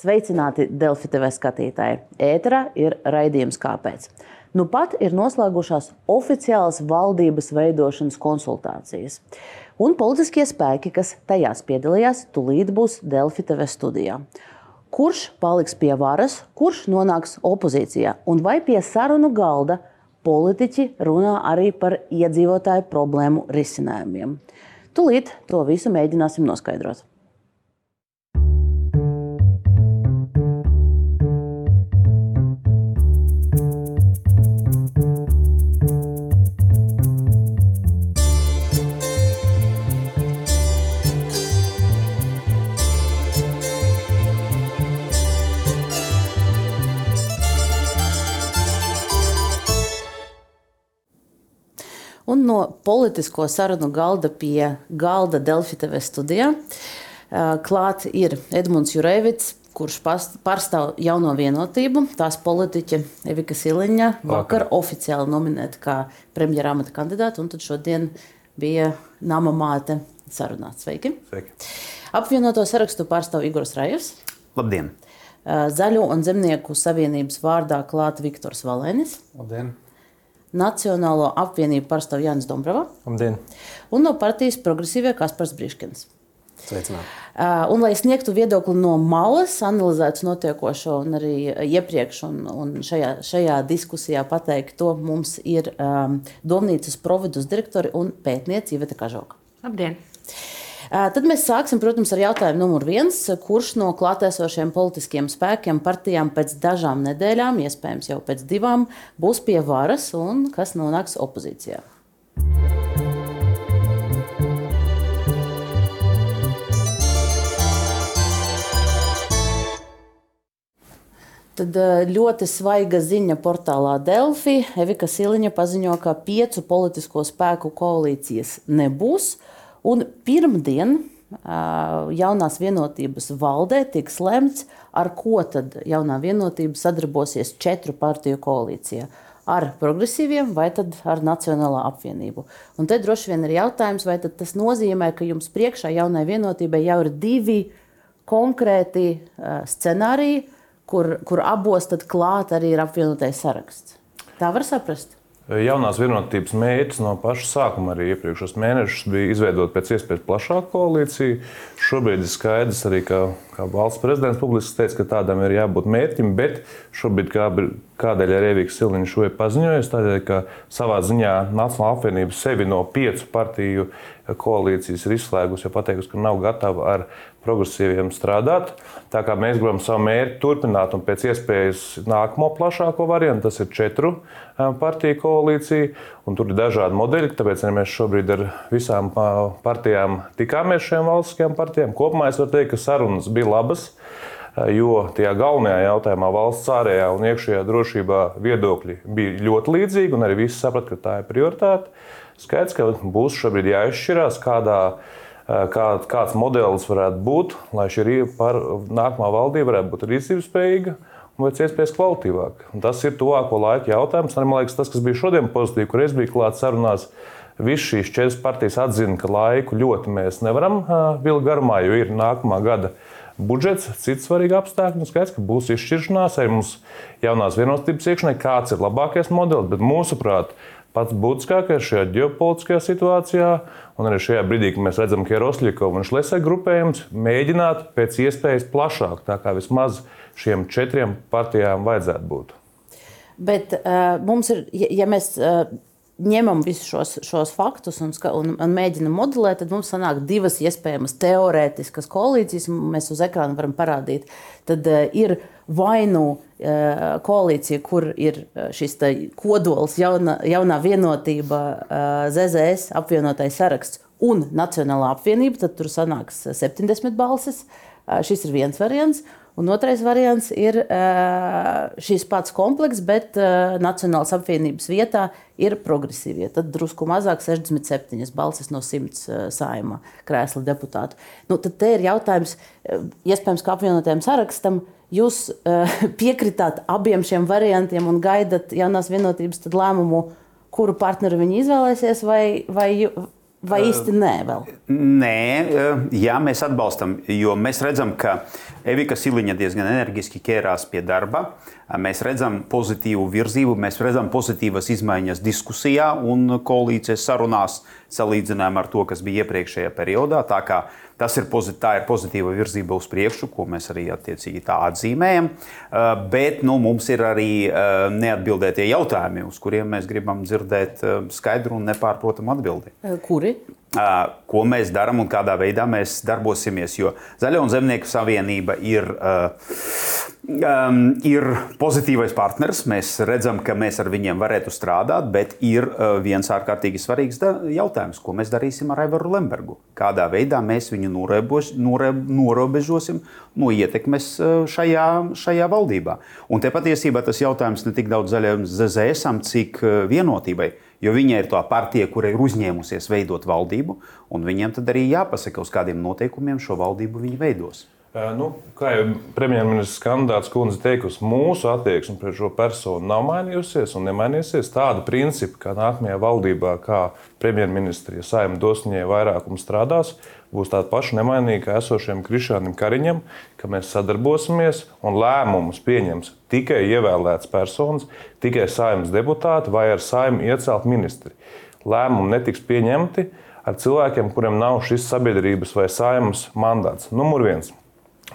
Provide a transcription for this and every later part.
Sveicināti Delfi TV skatītāji! Ēterā ir raidījums Kāpēc? Nu pat ir noslēgušās oficiālas valdības veidošanas konsultācijas. Un politiskie spēki, kas tajās piedalījās, tūlīt būs Delfi TV studijā. Kurš paliks pie varas, kurš nonāks opozīcijā un vai pie sarunu galda politiķi runā arī par iedzīvotāju problēmu risinājumiem? Tūlīt to visu mēģināsim noskaidrot. No politisko sarunu galda pie galda Delfi TV studijā klāt ir Edmunds Jurevits, kurš pārstāv jauno vienotību. Tās politiķe Evika Siliņa vakar, oficiāli nominēta kā premjera amata kandidāte, un tad šodien bija nama māte sarunāts. Sveiki! Sveiki. Apvienoto sarakstu pārstāv Igors Rajevs. Labdien! Zaļo un zemnieku savienības vārdā klāt Viktors Valēnis. Labdien! Nacionālo apvienību pārstāv Jānis. Labdien! Un no partijas progresīvie Kaspars Briškins. Sveicināti! Uh, un, lai sniegtu viedokli no malas, analizētu notiekošo un arī iepriekš, un, un šajā, šajā diskusijā pateikt to, mums ir um, domnīcas providus direktori un pētniece Iveta Kažoka. Labdien! Tad mēs sāksim, protams, ar jautājumu numur viens. Kurš no klātesošiem politiskiem spēkiem, partijām pēc dažām nedēļām, iespējams jau pēc divām, būs pie varas un kas nonāks opozīcijā? Tad ļoti svaiga ziņa portālā Delfi. Evika Siliņa paziņo, ka piecu politisko spēku koalīcijas nebūs. Un pirmdien jaunās vienotības valdē tiks lemts, ar ko tad jaunā vienotība sadarbosies četru partiju koalīcijā. Ar progresīviem vai ar Nacionālo apvienību. Un te droši vien ir jautājums, vai tas nozīmē, ka jums priekšā jaunai vienotībai jau ir divi konkrēti scenāriji, kur, kur abos klāt arī ir apvienotais saraksts. Tā var saprast. Jaunās vienotības mērķis no paša sākuma, arī iepriekšējos mēnešus, bija izveidot pēc iespējas plašāku koalīciju. Šobrīd ir skaidrs, arī, ka, kā valsts prezidents publiski teica, ka tādam ir jābūt mērķim, bet šobrīd, kā, kādēļ arī Rīgas Siliņš šo ir paziņojis, tādēļ, ka savā ziņā Nacionāla apvienība sevi no piecu partiju koalīcijas ir izslēgusi, jo pateikusi, ka nav gatava ar progresīviem strādāt. Tā kā mēs gribam savu mērķi turpināt un pēc iespējas nākamo plašāko variantu, tas ir četru partiju koalīcija, tur ir dažādi modeļi. Tāpēc arī mēs šobrīd ar visām partijām tikāmies šiem valstiskajām partijām. Kopumā es varu teikt, ka sarunas bija labas. Jo tajā galvenajā jautājumā, valsts ārējā un iekšējā drošībā, viedokļi bija ļoti līdzīgi, un arī visi saprata, ka tā ir prioritāte. Skaidrs, ka būs šobrīd jāizšķirās, kādā, kā, kāds modelis varētu būt, lai šī par, nākamā valdība varētu būt rīcības spējīga un pēc iespējas kvalitīvāka. Tas ir tuvāko laiku jautājums. Arī, man liekas, tas, kas bija šodien pozitīvi, kur es biju klāts sarunās, Visas šīs četras partijas atzina, ka laiku ļoti mēs nevaram vilkt garumā, jo ir nākamā gada budžets, cits svarīgi apstākļi. Skaidrs, ka būs izšķiršanās arī mums jaunās vienotības iekšēnē, kāds ir labākais modelis, bet mūsuprāt, pats būtiskākais šajā ģeopolitiskajā situācijā, un arī šajā brīdī, kad mēs redzam, ka ir Rosļikova un Šlesē grupējums, mēģināt pēc iespējas plašāk, tā kā vismaz šiem četriem partijām vajadzētu būt. Bet uh, mums ir, ja, ja mēs uh, ņemam visus šos, šos faktus un, un, un mēģinam modelēt, tad mums sanāk divas iespējamas teorētiskas koalīcijas. Mēs uz ekrāna varam parādīt. Tad uh, ir vai nu uh, koalīcija, kur ir šis kodols, jauna, jaunā vienotība, uh, ZZS apvienotais saraksts un Nacionālā apvienība, tad tur sanāks 70 balsis. Uh, šis ir viens variants. Un otrais variants ir šis pats komplekss, bet Nacionālās apvienības vietā ir progresīvie. Tad drusku mazāk, 67 balsis no 100 saima krēsla deputātu. Nu, tad te ir jautājums, iespējams, ka apvienotajam sarakstam jūs piekritāt abiem šiem variantiem un gaidat jaunās vienotības lēmumu, kuru partneri viņi izvēlēsies, vai, vai, vai īsti nē vēl? Nē, jā, mēs atbalstam, jo mēs redzam, ka Evika Siliņa diezgan energiski ķērās pie darba. Mēs redzam pozitīvu virzību, mēs redzam pozitīvas izmaiņas diskusijā un koalīcijas sarunās salīdzinājumā ar to, kas bija iepriekšējā periodā. Tā, tas ir, pozit, ir pozitīva virzība uz priekšu, ko mēs arī attiecīgi tā atzīmējam. Bet nu, mums ir arī neatbildētie jautājumi, uz kuriem mēs gribam dzirdēt skaidru un nepārprotamu atbildi. Kuri? ko mēs darām un kādā veidā mēs darbosimies. Jo Zaļo un Zemnieku savienība ir, um, ir pozitīvais partners. Mēs redzam, ka mēs ar viņiem varētu strādāt, bet ir uh, viens ārkārtīgi svarīgs jautājums, ko mēs darīsim ar Aivaru Lembergu. Kādā veidā mēs viņu norēboš, norē, norobežosim no ietekmes šajā, šajā valdībā. Un te patiesībā tas jautājums ne tik daudz zaļajam ZZS, cik vienotībai. Jo viņa ir tā partija, kura ir uzņēmusies veidot valdību, un viņiem tad arī jāpasaka, uz kādiem noteikumiem šo valdību viņi veidos. Nu, kā jau premjerministrs kandidāts Kundze teikusi, mūsu attieksme pret šo personu nav mainījusies un nemainīsies. Tāda principa, ka nākamajā valdībā, kā premjerministra, ja saimta dos viņai vairākumu strādās, būs tāda paša nemainīga kā esošiem Krišānam Kariņam, ka mēs sadarbosimies un lēmumus pieņems tikai ievēlēts personas, tikai saimnes deputāti vai ar saimnu iecelt ministri. Lēmumi netiks pieņemti ar cilvēkiem, kuriem nav šis sabiedrības vai saimnes mandāts. Numur viens.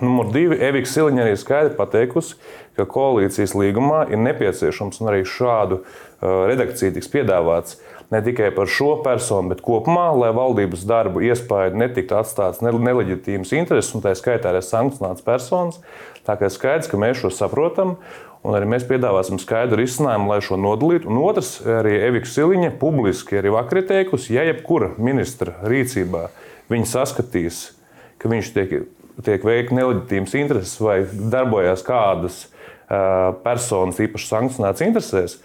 Numur divi, Evika Siliņa arī skaidri pateikusi, ka koalīcijas līgumā ir nepieciešams un arī šādu uh, redakciju tiks piedāvāts ne tikai par šo personu, bet kopumā, lai valdības darbu iespēju netiktu atstāts neleģitīmas intereses, un tā skaitā arī sankcionēts personas. Tā kā skaidrs, ka mēs šo saprotam. Un arī mēs piedāvāsim skaidru risinājumu, lai šo nodalītu. Un otrs, arī Evika Siliņa publiski arī vakar ir teikusi, ja jebkura ministra rīcībā viņa saskatīs, ka viņš tiek tiek veikta neleģitīmas intereses vai darbojas kādas personas īpaši sankcionētas interesēs,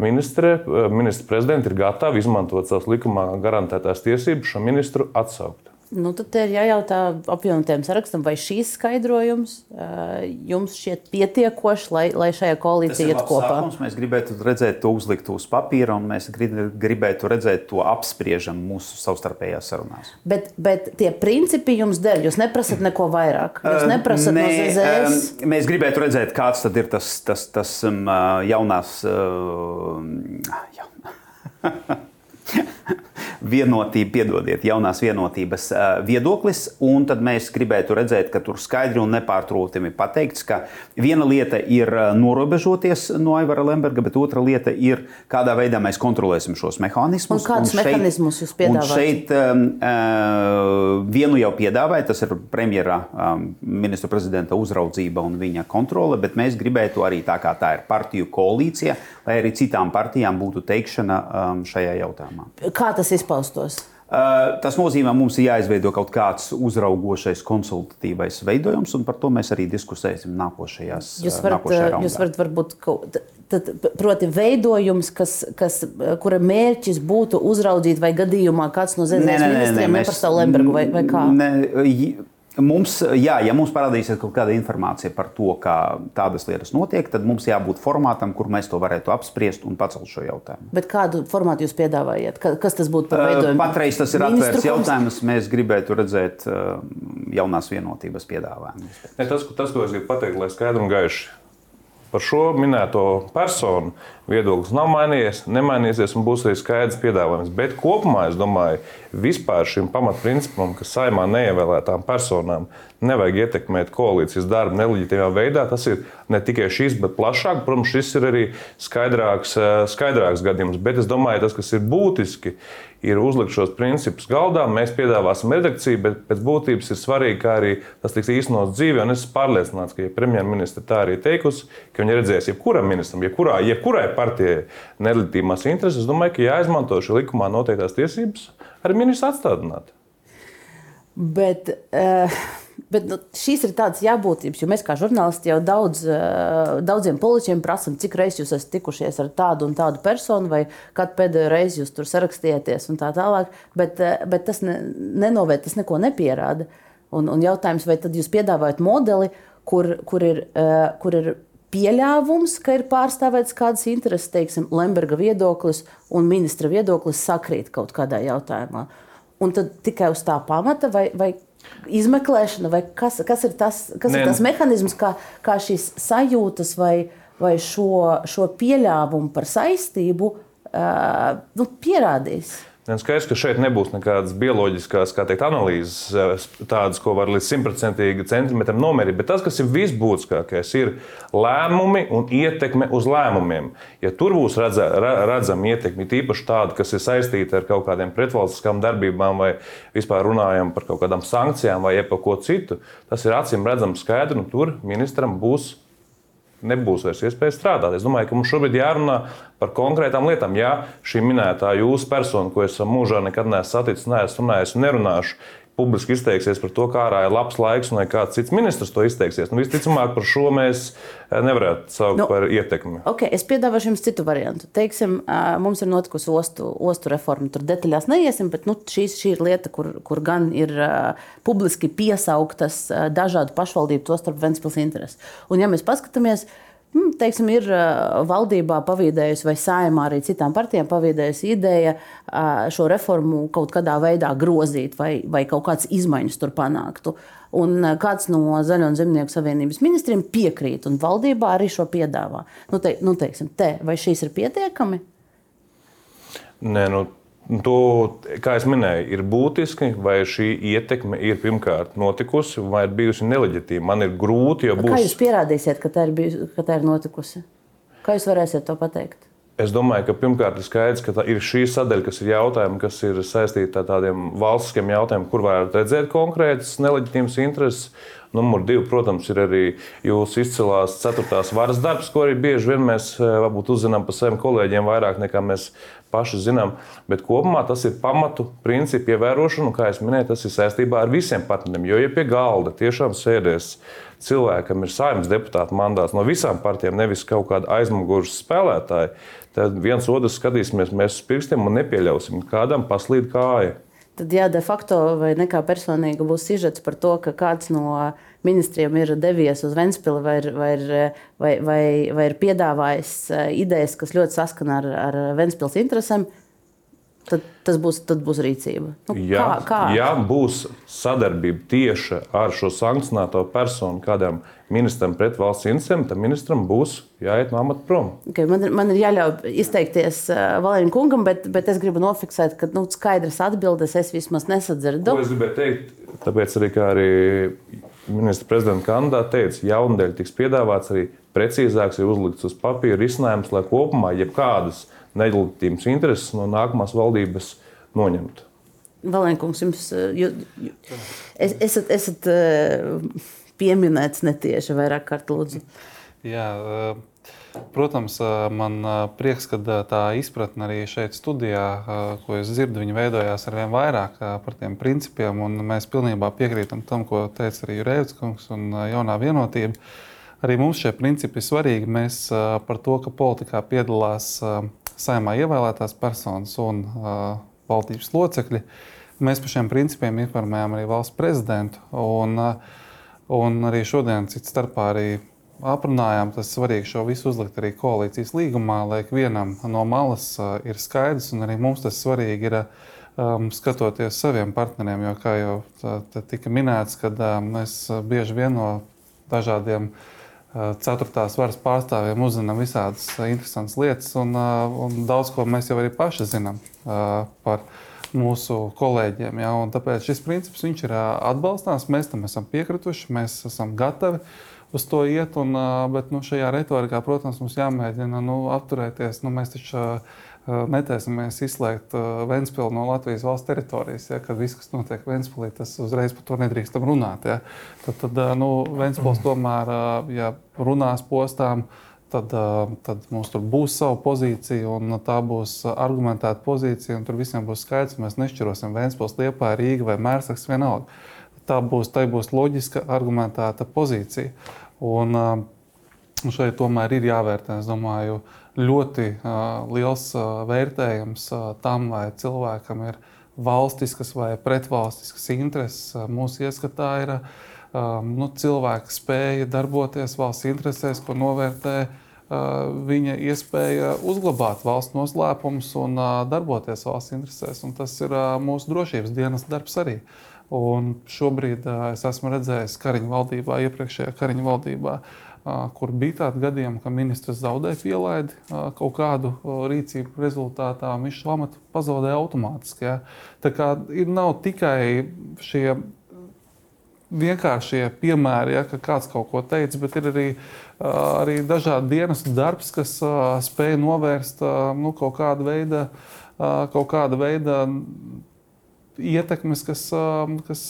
ministre, ministra prezidents ir gatavi izmantot savas likumā garantētās tiesības šo ministru atsaukt. Nu, tad ir jājautā apvienotiem sarakstam, vai šīs skaidrojums uh, jums šķiet pietiekošs, lai, lai šajā koalīcijā iet kopā. Sākums. Mēs gribētu redzēt to uzlikt uz papīra, un mēs gribētu redzēt to apspriežam mūsu savstarpējās sarunās. Bet, bet tie principi jums der, jūs neprasat neko vairāk. Jūs neprasat uh, ne, no ZZS. Uh, mēs gribētu redzēt, kāds tad ir tas, tas, tas um, jaunās. Uh, ja. vienotība, piedodiet, jaunās vienotības viedoklis. Tad mēs gribētu redzēt, ka tur skaidri un nepārtrūktami pateikts, ka viena lieta ir norobežoties no Aivara Lemberga, bet otra lieta ir, kādā veidā mēs kontrolēsim šos mehānismus. Un kādus un šeit, mehānismus jūs piedāvājat? Šeit uh, vienu jau piedāvāja, tas ir premjera um, ministra prezidenta uzraudzība un viņa kontrole, bet mēs gribētu arī tā kā tā ir partiju koalīcija, lai arī citām partijām būtu teikšana um, šajā jautājumā. Kā tas izpaustos? Uh, tas nozīmē, mums ir jāizveido kaut kāds uzraugošais, konsultatīvais veidojums, un par to mēs arī diskusēsim nākošajās. Jūs varat, jūs varat varbūt kaut Tad, proti, veidojums, kas, kas, kura mērķis būtu uzraudzīt, vai gadījumā kāds no zemes ministriem neprasa Lembergu vai, vai kā? Ne, Mums, jā, ja mums parādīsies kaut kāda informācija par to, kā tādas lietas notiek, tad mums jābūt formātam, kur mēs to varētu apspriest un pacelt šo jautājumu. Bet kādu formātu jūs piedāvājat? Kas tas būtu par veidojumu? Patreiz tas ir atvērts jautājums. Mēs gribētu redzēt jaunās vienotības piedāvājumu. Ne, tas, tas, ko es gribu pateikt, lai skaidri un gaiši par šo minēto personu viedoklis nav mainījies, nemainīsies un būs arī skaidrs piedāvājums. Bet kopumā es domāju, vispār šim pamatprincipam, ka saimā neievēlētām personām nevajag ietekmēt koalīcijas darbu neleģitīvā veidā, tas ir ne tikai šis, bet plašāk. Protams, šis ir arī skaidrāks, skaidrāks gadījums. Bet es domāju, tas, kas ir būtiski, ir uzlikt šos principus galdā. Mēs piedāvāsim redakciju, bet pēc būtības ir svarīgi, kā arī tas tiks īstenots dzīvē. Es esmu pārliecināts, ka ja premjerministra tā arī teikusi, ka viņa redzēs jebkuram ministram, jebkurā, jebkurai partijai neleģitīmās intereses, es domāju, ka jāizmanto šī likumā noteiktās tiesības arī ministrs atstādināt. Bet, uh, bet nu, šīs ir tādas jābūtības, jo mēs kā žurnālisti jau daudz, uh, daudziem politiķiem prasām, cik reizes jūs esat tikušies ar tādu un tādu personu, vai kad pēdējo reizi jūs tur sarakstījāties un tā tālāk. Bet, uh, bet tas ne, nenovērt, tas neko nepierāda. Un, un jautājums, vai tad jūs piedāvājat modeli, kur, kur ir, uh, kur ir pieļāvums, ka ir pārstāvēts kādas intereses, teiksim, Lemberga viedoklis un ministra viedoklis sakrīt kaut kādā jautājumā. Un tad tikai uz tā pamata, vai, vai izmeklēšana, vai kas, kas ir tas, kas Nē. ir tas mehānisms, kā, kā šīs sajūtas vai, vai šo, šo pieļāvumu par saistību uh, nu, pierādīs? Skaidrs, ka šeit nebūs nekādas bioloģiskas teikt, analīzes, tādas, ko var līdz simtprocentīgi centimetram nomērīt. Bet tas, kas ir visbūtiskākais, ir lēmumi un ietekme uz lēmumiem. Ja tur būs redza, redzama ietekme, tīpaši tāda, kas ir saistīta ar kaut kādiem pretvalstiskām darbībām, vai vispār runājam par kaut kādām sankcijām vai par ko citu, tas ir acīm redzams skaidri, un tur ministram būs nebūs vairs iespēja strādāt. Es domāju, ka mums šobrīd jārunā par konkrētām lietām. Jā, šī minētā jūsu persona, ko esam mūžā nekad neesmu saticis, neesmu runājis un nerunāšu, publiski izteiksies par to, kā ārā ir labs laiks, un vai kāds cits ministrs to izteiksies. Nu, visticamāk, par šo mēs eh, nevarētu saukt nu, par ietekmi. Okay, es piedāvāšu jums citu variantu. Teiksim, mums ir notikusi ostu, ostu reforma, tur detaļās neiesim, bet nu, šīs, šī ir lieta, kur, kur gan ir uh, publiski piesauktas uh, dažādu pašvaldību, tostarp Ventspils intereses. Un ja mēs paskatāmies, uh, teiksim, ir valdībā pavīdējusi, vai saimā arī citām partijām pavīdējusi ideja šo reformu kaut kādā veidā grozīt, vai, vai kaut kādas izmaiņas tur panāktu. Un kāds no Zaļo un Zemnieku savienības ministriem piekrīt, un valdībā arī šo piedāvā. Nu, te, nu, teiksim, te, vai šīs ir pietiekami? Nē, nu, To, kā jau minēju, ir būtiski, vai šī ietekme ir pirmkārt notikusi, vai ir bijusi neleģitīva. Man ir grūti, jo būs. Kā jūs pierādīsiet, ka tā ir, bijusi, ka tā ir notikusi? Kā jūs varēsiet to pateikt? Es domāju, ka pirmkārt ir skaidrs, ka ir šī sadaļa, kas ir jautājumi, kas ir saistīti ar tādiem valstiskiem jautājumiem, kur var redzēt konkrētas neleģitīmas intereses. Numur divi, protams, ir arī jūsu izcilās ceturtās varas darbs, ko arī bieži vien mēs eh, varbūt uzzinām par saviem kolēģiem vairāk nekā mēs paši zinām. Bet kopumā tas ir pamatu principu ievērošana, un, kā jau minēju, tas ir saistībā ar visiem partneriem. Jo, ja pie galda tiešām sēdēs cilvēkam ir saimnes deputāta mandāts no visām partijām, nevis kaut kāda aizmugures spēlētāja, tad viens otru skatīsimies mēs uz pirkstiem un nepieļausim kādam paslīd kāju tad jā, de facto vai nekā personīgi būs sižets par to, ka kāds no ministriem ir devies uz Ventspili vai, vai, vai, vai, vai ir piedāvājis eh, idejas, kas ļoti saskana ar, ar Ventspils interesēm. Tad tas būs, tad būs rīcība. Nu, jā, kā, kā? ja būs sadarbība tieši ar šo sankcionēto personu, kādam ministram pret valsts interesēm, tad ministram būs jāiet no amata prom. Okay, man, man ir jāļauj izteikties uh, Valēņa kungam, bet, bet es gribu nofiksēt, ka nu, skaidras atbildes es vismaz nesadzirdu. Ko es gribēju teikt, tāpēc arī, arī ministra prezidenta kandidāte teica, jaundēļ tiks piedāvāts arī precīzāks, ir uzlikts uz papīra risinājums, lai kopumā jebkādas neleģitīmas intereses no nākamās valdības noņemt. Valenkungs, jums jū, jū, es, esat, esat eh, pieminēts netieši vairāk kārt, lūdzu. Jā, eh, protams, man prieks, ka tā izpratne arī šeit studijā, ko es dzirdu, viņi veidojās ar vien vairāk par tiem principiem, un mēs pilnībā piekrītam tam, ko teica arī Jurēvits kungs un jaunā vienotība. Arī mums šie principi ir svarīgi. Mēs par to, ka politikā piedalās saimā ievēlētās personas un valdības locekļi. Mēs par šiem principiem informējām arī valsts prezidentu. Un, un arī šodien, cits starpā, arī aprunājām, tas svarīgi šo visu uzlikt arī koalīcijas līgumā, lai ikvienam no malas uh, ir skaidrs, un arī mums tas svarīgi ir. Um, skatoties saviem partneriem, jo, kā jau tā, tā tika minēts, kad um, mēs bieži vien no dažādiem uh, ceturtās varas pārstāvjiem uzzinām visādas interesantas lietas, un, un daudz ko mēs jau arī paši zinām par mūsu kolēģiem. Ja? Tāpēc šis princips ir atbalstāms, mēs tam esam piekrituši, mēs esam gatavi uz to iet. Un, bet nu, šajā retorikā, protams, mums jāmēģina nu, apturēties. Nu, mēs taču netaisamies izslēgt Vēnspili no Latvijas valsts teritorijas. Ja, kad viss, kas notiek Vēnspilī, tas uzreiz par to nedrīkstam runāt. Ja. Tad, tad nu, Vēnspils tomēr, ja runās postām, tad, tad mums tur būs sava pozīcija, un tā būs argumentēta pozīcija, un tur visiem būs skaidrs, mēs nešķirosim Vēnspils, Liepā, Rīga vai Mērsaks vienalga. Tā būs, tā būs loģiska, argumentēta pozīcija. Un, šeit tomēr ir jāvērtē, es domāju, uh, ļoti uh, liels uh, vērtējums uh, tam, vai cilvēkam ir valstiskas vai pretvalstiskas intereses. Uh, mūsu ieskatā ir uh, nu, cilvēka spēja darboties valsts interesēs, ko novērtē uh, viņa iespēja uzglabāt valsts noslēpumus un uh, darboties valsts interesēs. Un tas ir uh, mūsu drošības dienas darbs arī. Un šobrīd es esmu redzējis Kariņu valdībā, iepriekšējā Kariņu valdībā, kur bija tādi gadījumi, ka ministrs zaudēja pielaidi kaut kādu rīcību rezultātā, viņš šo amatu pazaudēja automātiski. Ja? Tā kā ir nav tikai šie vienkāršie piemēri, ja, ka kāds kaut ko teica, bet ir arī, arī dažādi dienestu darbs, kas spēj novērst nu, kaut kādu veidu, kaut kāda veida ietekmes, kas, kas,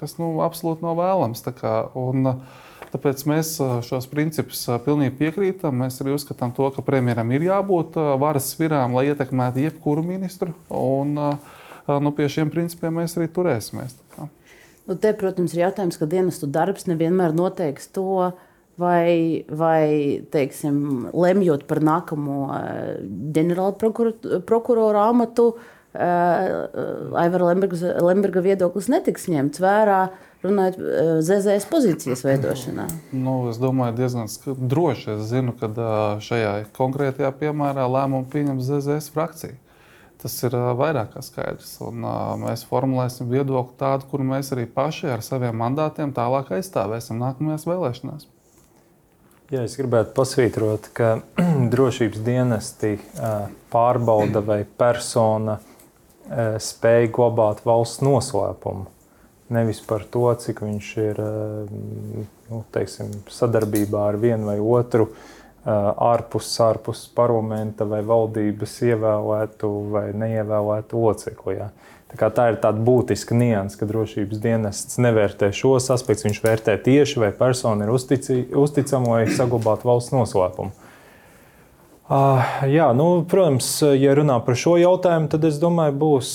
kas nu, absolūti nav vēlams. Tā kā, un, Tāpēc mēs šos principus pilnīgi piekrītam. Mēs arī uzskatām, to, ka premjeram ir jābūt varas svirām, lai ietekmētu jebkuru ministru. Un, nu, pie šiem principiem mēs arī turēsimies. Nu, te, protams, ir jautājums, ka dienestu darbs nevienmēr noteiks to, vai, vai teiksim, lemjot par nākamo ģenerāla prokurora amatu. Uh, Uh, Aivara Lemberga, Lemberga viedoklis netiks ņemts vērā, runājot par uh, ZZS pozīcijas veidošanā? Nu, es domāju, diezgan droši. Es zinu, ka šajā konkrētajā piemērā lēmumu pieņem ZZS frakcija. Tas ir vairāk kā skaidrs. Un, mēs formulēsim viedokli tādu, kuru mēs arī paši ar saviem mandātiem tālāk aizstāvēsim nākamajās vēlēšanās. Jā, es gribētu pasvītrot, ka drošības dienesti pārbauda vai persona Eh, spēj glabāt valsts noslēpumu. Nevis par to, cik viņš ir eh, nu, teiksim, sadarbībā ar vienu vai otru eh, ārpus, ārpus parlamenta vai valdības ievēlētu vai neievēlētu locekli. Ja. Tā, tā ir tāda būtiska nianses, ka drošības dienests nevērtē šos aspektus. Viņš vērtē tieši, vai persona ir uzticama vai saglabāt valsts noslēpumu. Uh, jā, nu, protams, ja runā par šo jautājumu, tad es domāju, būs,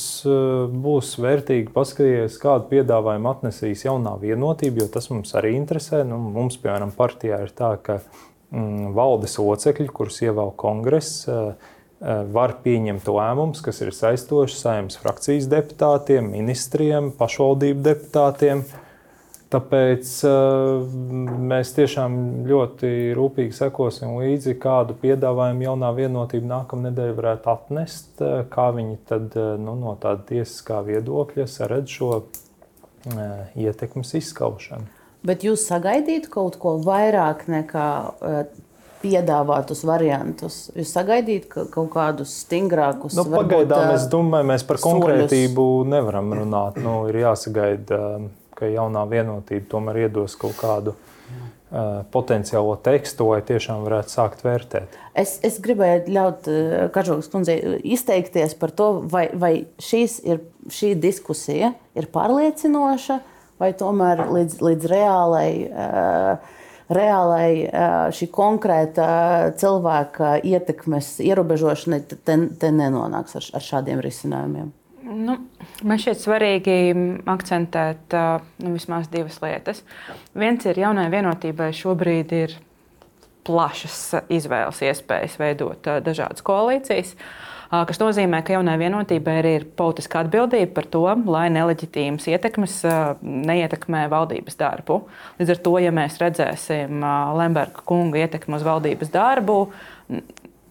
būs vērtīgi paskatīties, kādu piedāvājumu atnesīs jaunā vienotība, jo tas mums arī interesē. Nu, mums, piemēram, partijā ir tā, ka mm, valdes locekļi, kurus ievēl kongress, uh, var pieņemt lēmumus, kas ir saistoši saimnes frakcijas deputātiem, ministriem, pašvaldību deputātiem. Uh, Tāpēc uh, mēs tiešām ļoti rūpīgi sekosim līdzi, kādu piedāvājumu jaunā vienotība nākamā nedēļa varētu atnest, uh, kā viņi tad, uh, nu, no tāda tiesiskā viedokļa saredz šo ietekmes izskaušanu. Bet jūs sagaidītu kaut ko vairāk nekā piedāvātus variantus? Jūs sagaidītu kaut kādus stingrākus? Nu, pagaidām es domāju, mēs par konkrētību soļus. nevaram runāt. Nu, ir jāsagaida ka jaunā vienotība tomēr iedos kaut kādu uh, potenciālo tekstu, lai tiešām varētu sākt vērtēt. Es, es gribēju ļaut uh, Kažokas kundzei izteikties par to, vai, vai ir, šī diskusija ir pārliecinoša, vai tomēr līdz, līdz reālai. Uh, reālai šī konkrēta cilvēka ietekmes ierobežošana te, te nenonāks ar, ar šādiem risinājumiem. Nu, man šķiet svarīgi akcentēt nu, vismaz divas lietas. Viens ir jaunai vienotībai šobrīd ir plašas izvēles iespējas veidot dažādas koalīcijas. Tas nozīmē, ka jaunai vienotībai arī ir politiska atbildība par to, lai neleģitīmas ietekmes neietekmē valdības darbu. Līdz ar to, ja mēs redzēsim Lemberga kunga ietekmi uz valdības darbu,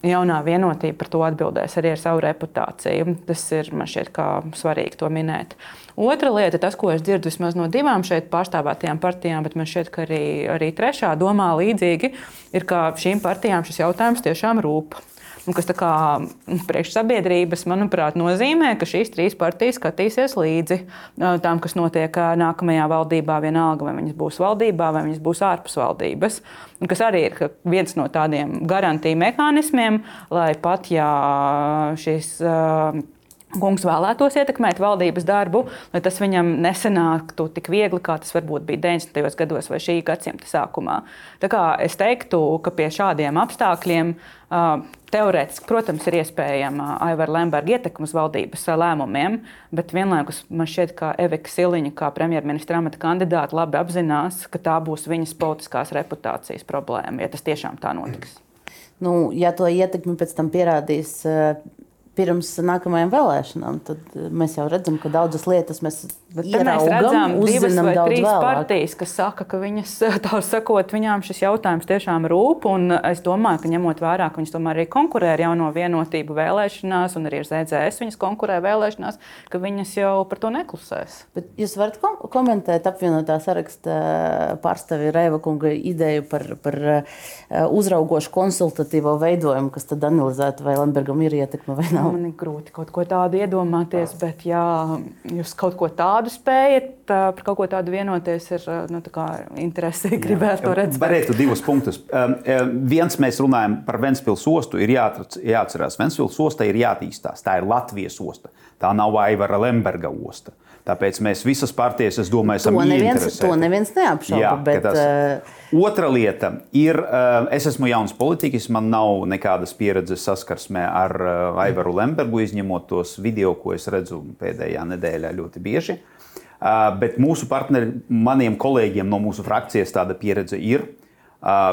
jaunā vienotība par to atbildēs arī ar savu reputāciju. Tas ir man šķiet svarīgi to minēt. Otra lieta, tas, ko es dzirdu vismaz no divām šeit pārstāvētajām partijām, bet man šķiet, ka arī, arī trešā domā līdzīgi, ir, ka šīm partijām šis jautājums tiešām rūp kas priekš sabiedrības, manuprāt, nozīmē, ka šīs trīs partijas skatīsies līdzi tam, kas notiek nākamajā valdībā, vienalga, vai viņas būs valdībā, vai viņas būs ārpus valdības. Kas arī ir viens no tādiem garantiju mehānismiem, lai pat ja šis kungs vēlētos ietekmēt valdības darbu, lai tas viņam nesanāktu tik viegli, kā tas varbūt bija 90. gados vai šī gadsimta sākumā. Tā kā es teiktu, ka pie šādiem apstākļiem teorētiski, protams, ir iespējama Aivara Lemberga ietekme uz valdības lēmumiem, bet vienlaikus man šķiet, ka Evika Siliņa, kā premjerministra amata kandidāte, labi apzinās, ka tā būs viņas politiskās reputācijas problēma, ja tas tiešām tā notiks. Nu, ja to ietekmi pēc tam pierādīs pirms nākamajām vēlēšanām, tad eh, mēs jau redzam, ka daudzas lietas mēs redzam, divas uzzinām vai daudz trīs vēlāk. partijas, kas saka, ka viņas, tā sakot, viņām šis jautājums tiešām rūp. un Es domāju, ka ņemot vērā, ka viņas tomēr arī konkurē ar jauno vienotību vēlēšanās, un arī ar ZZS viņas konkurē vēlēšanās, ka viņas jau par to neklusēs. Bet jūs varat kom komentēt apvienotā saraksta pārstāvja Reiva kunga ideju par, par uzraugošu konsultatīvo veidojumu, kas tad analizētu, vai Lembergam ir ietekme vai nav. Man ir grūti kaut ko tādu iedomāties, bet ja jūs kaut ko tādu spējat, par kaut ko tādu vienoties, ir nu, tā kā interesi gribētu to redzēt. Varētu divus punktus. Um, viens mēs runājam par Ventspils ostu. Ir jāatcer- jāatcerās, Ventspils osta ir jātīstās. Tā ir Latvijas osta. Tā nav Aivara Lemberga osta. Tāpēc mēs visas partijas, es domāju, esam To neviens, to neviens neapšauba. Jā, bet, tas- uh, Otra lieta ir, uh, es esmu jauns politiķis, man nav nekādas pieredzes saskarsmē ar uh, Aivaru Lembergu, izņemot tos video, ko es redzu pēdējā nedēļā ļoti bieži. Bet mūsu partneri, maniem kolēģiem no mūsu frakcijas tāda pieredze ir.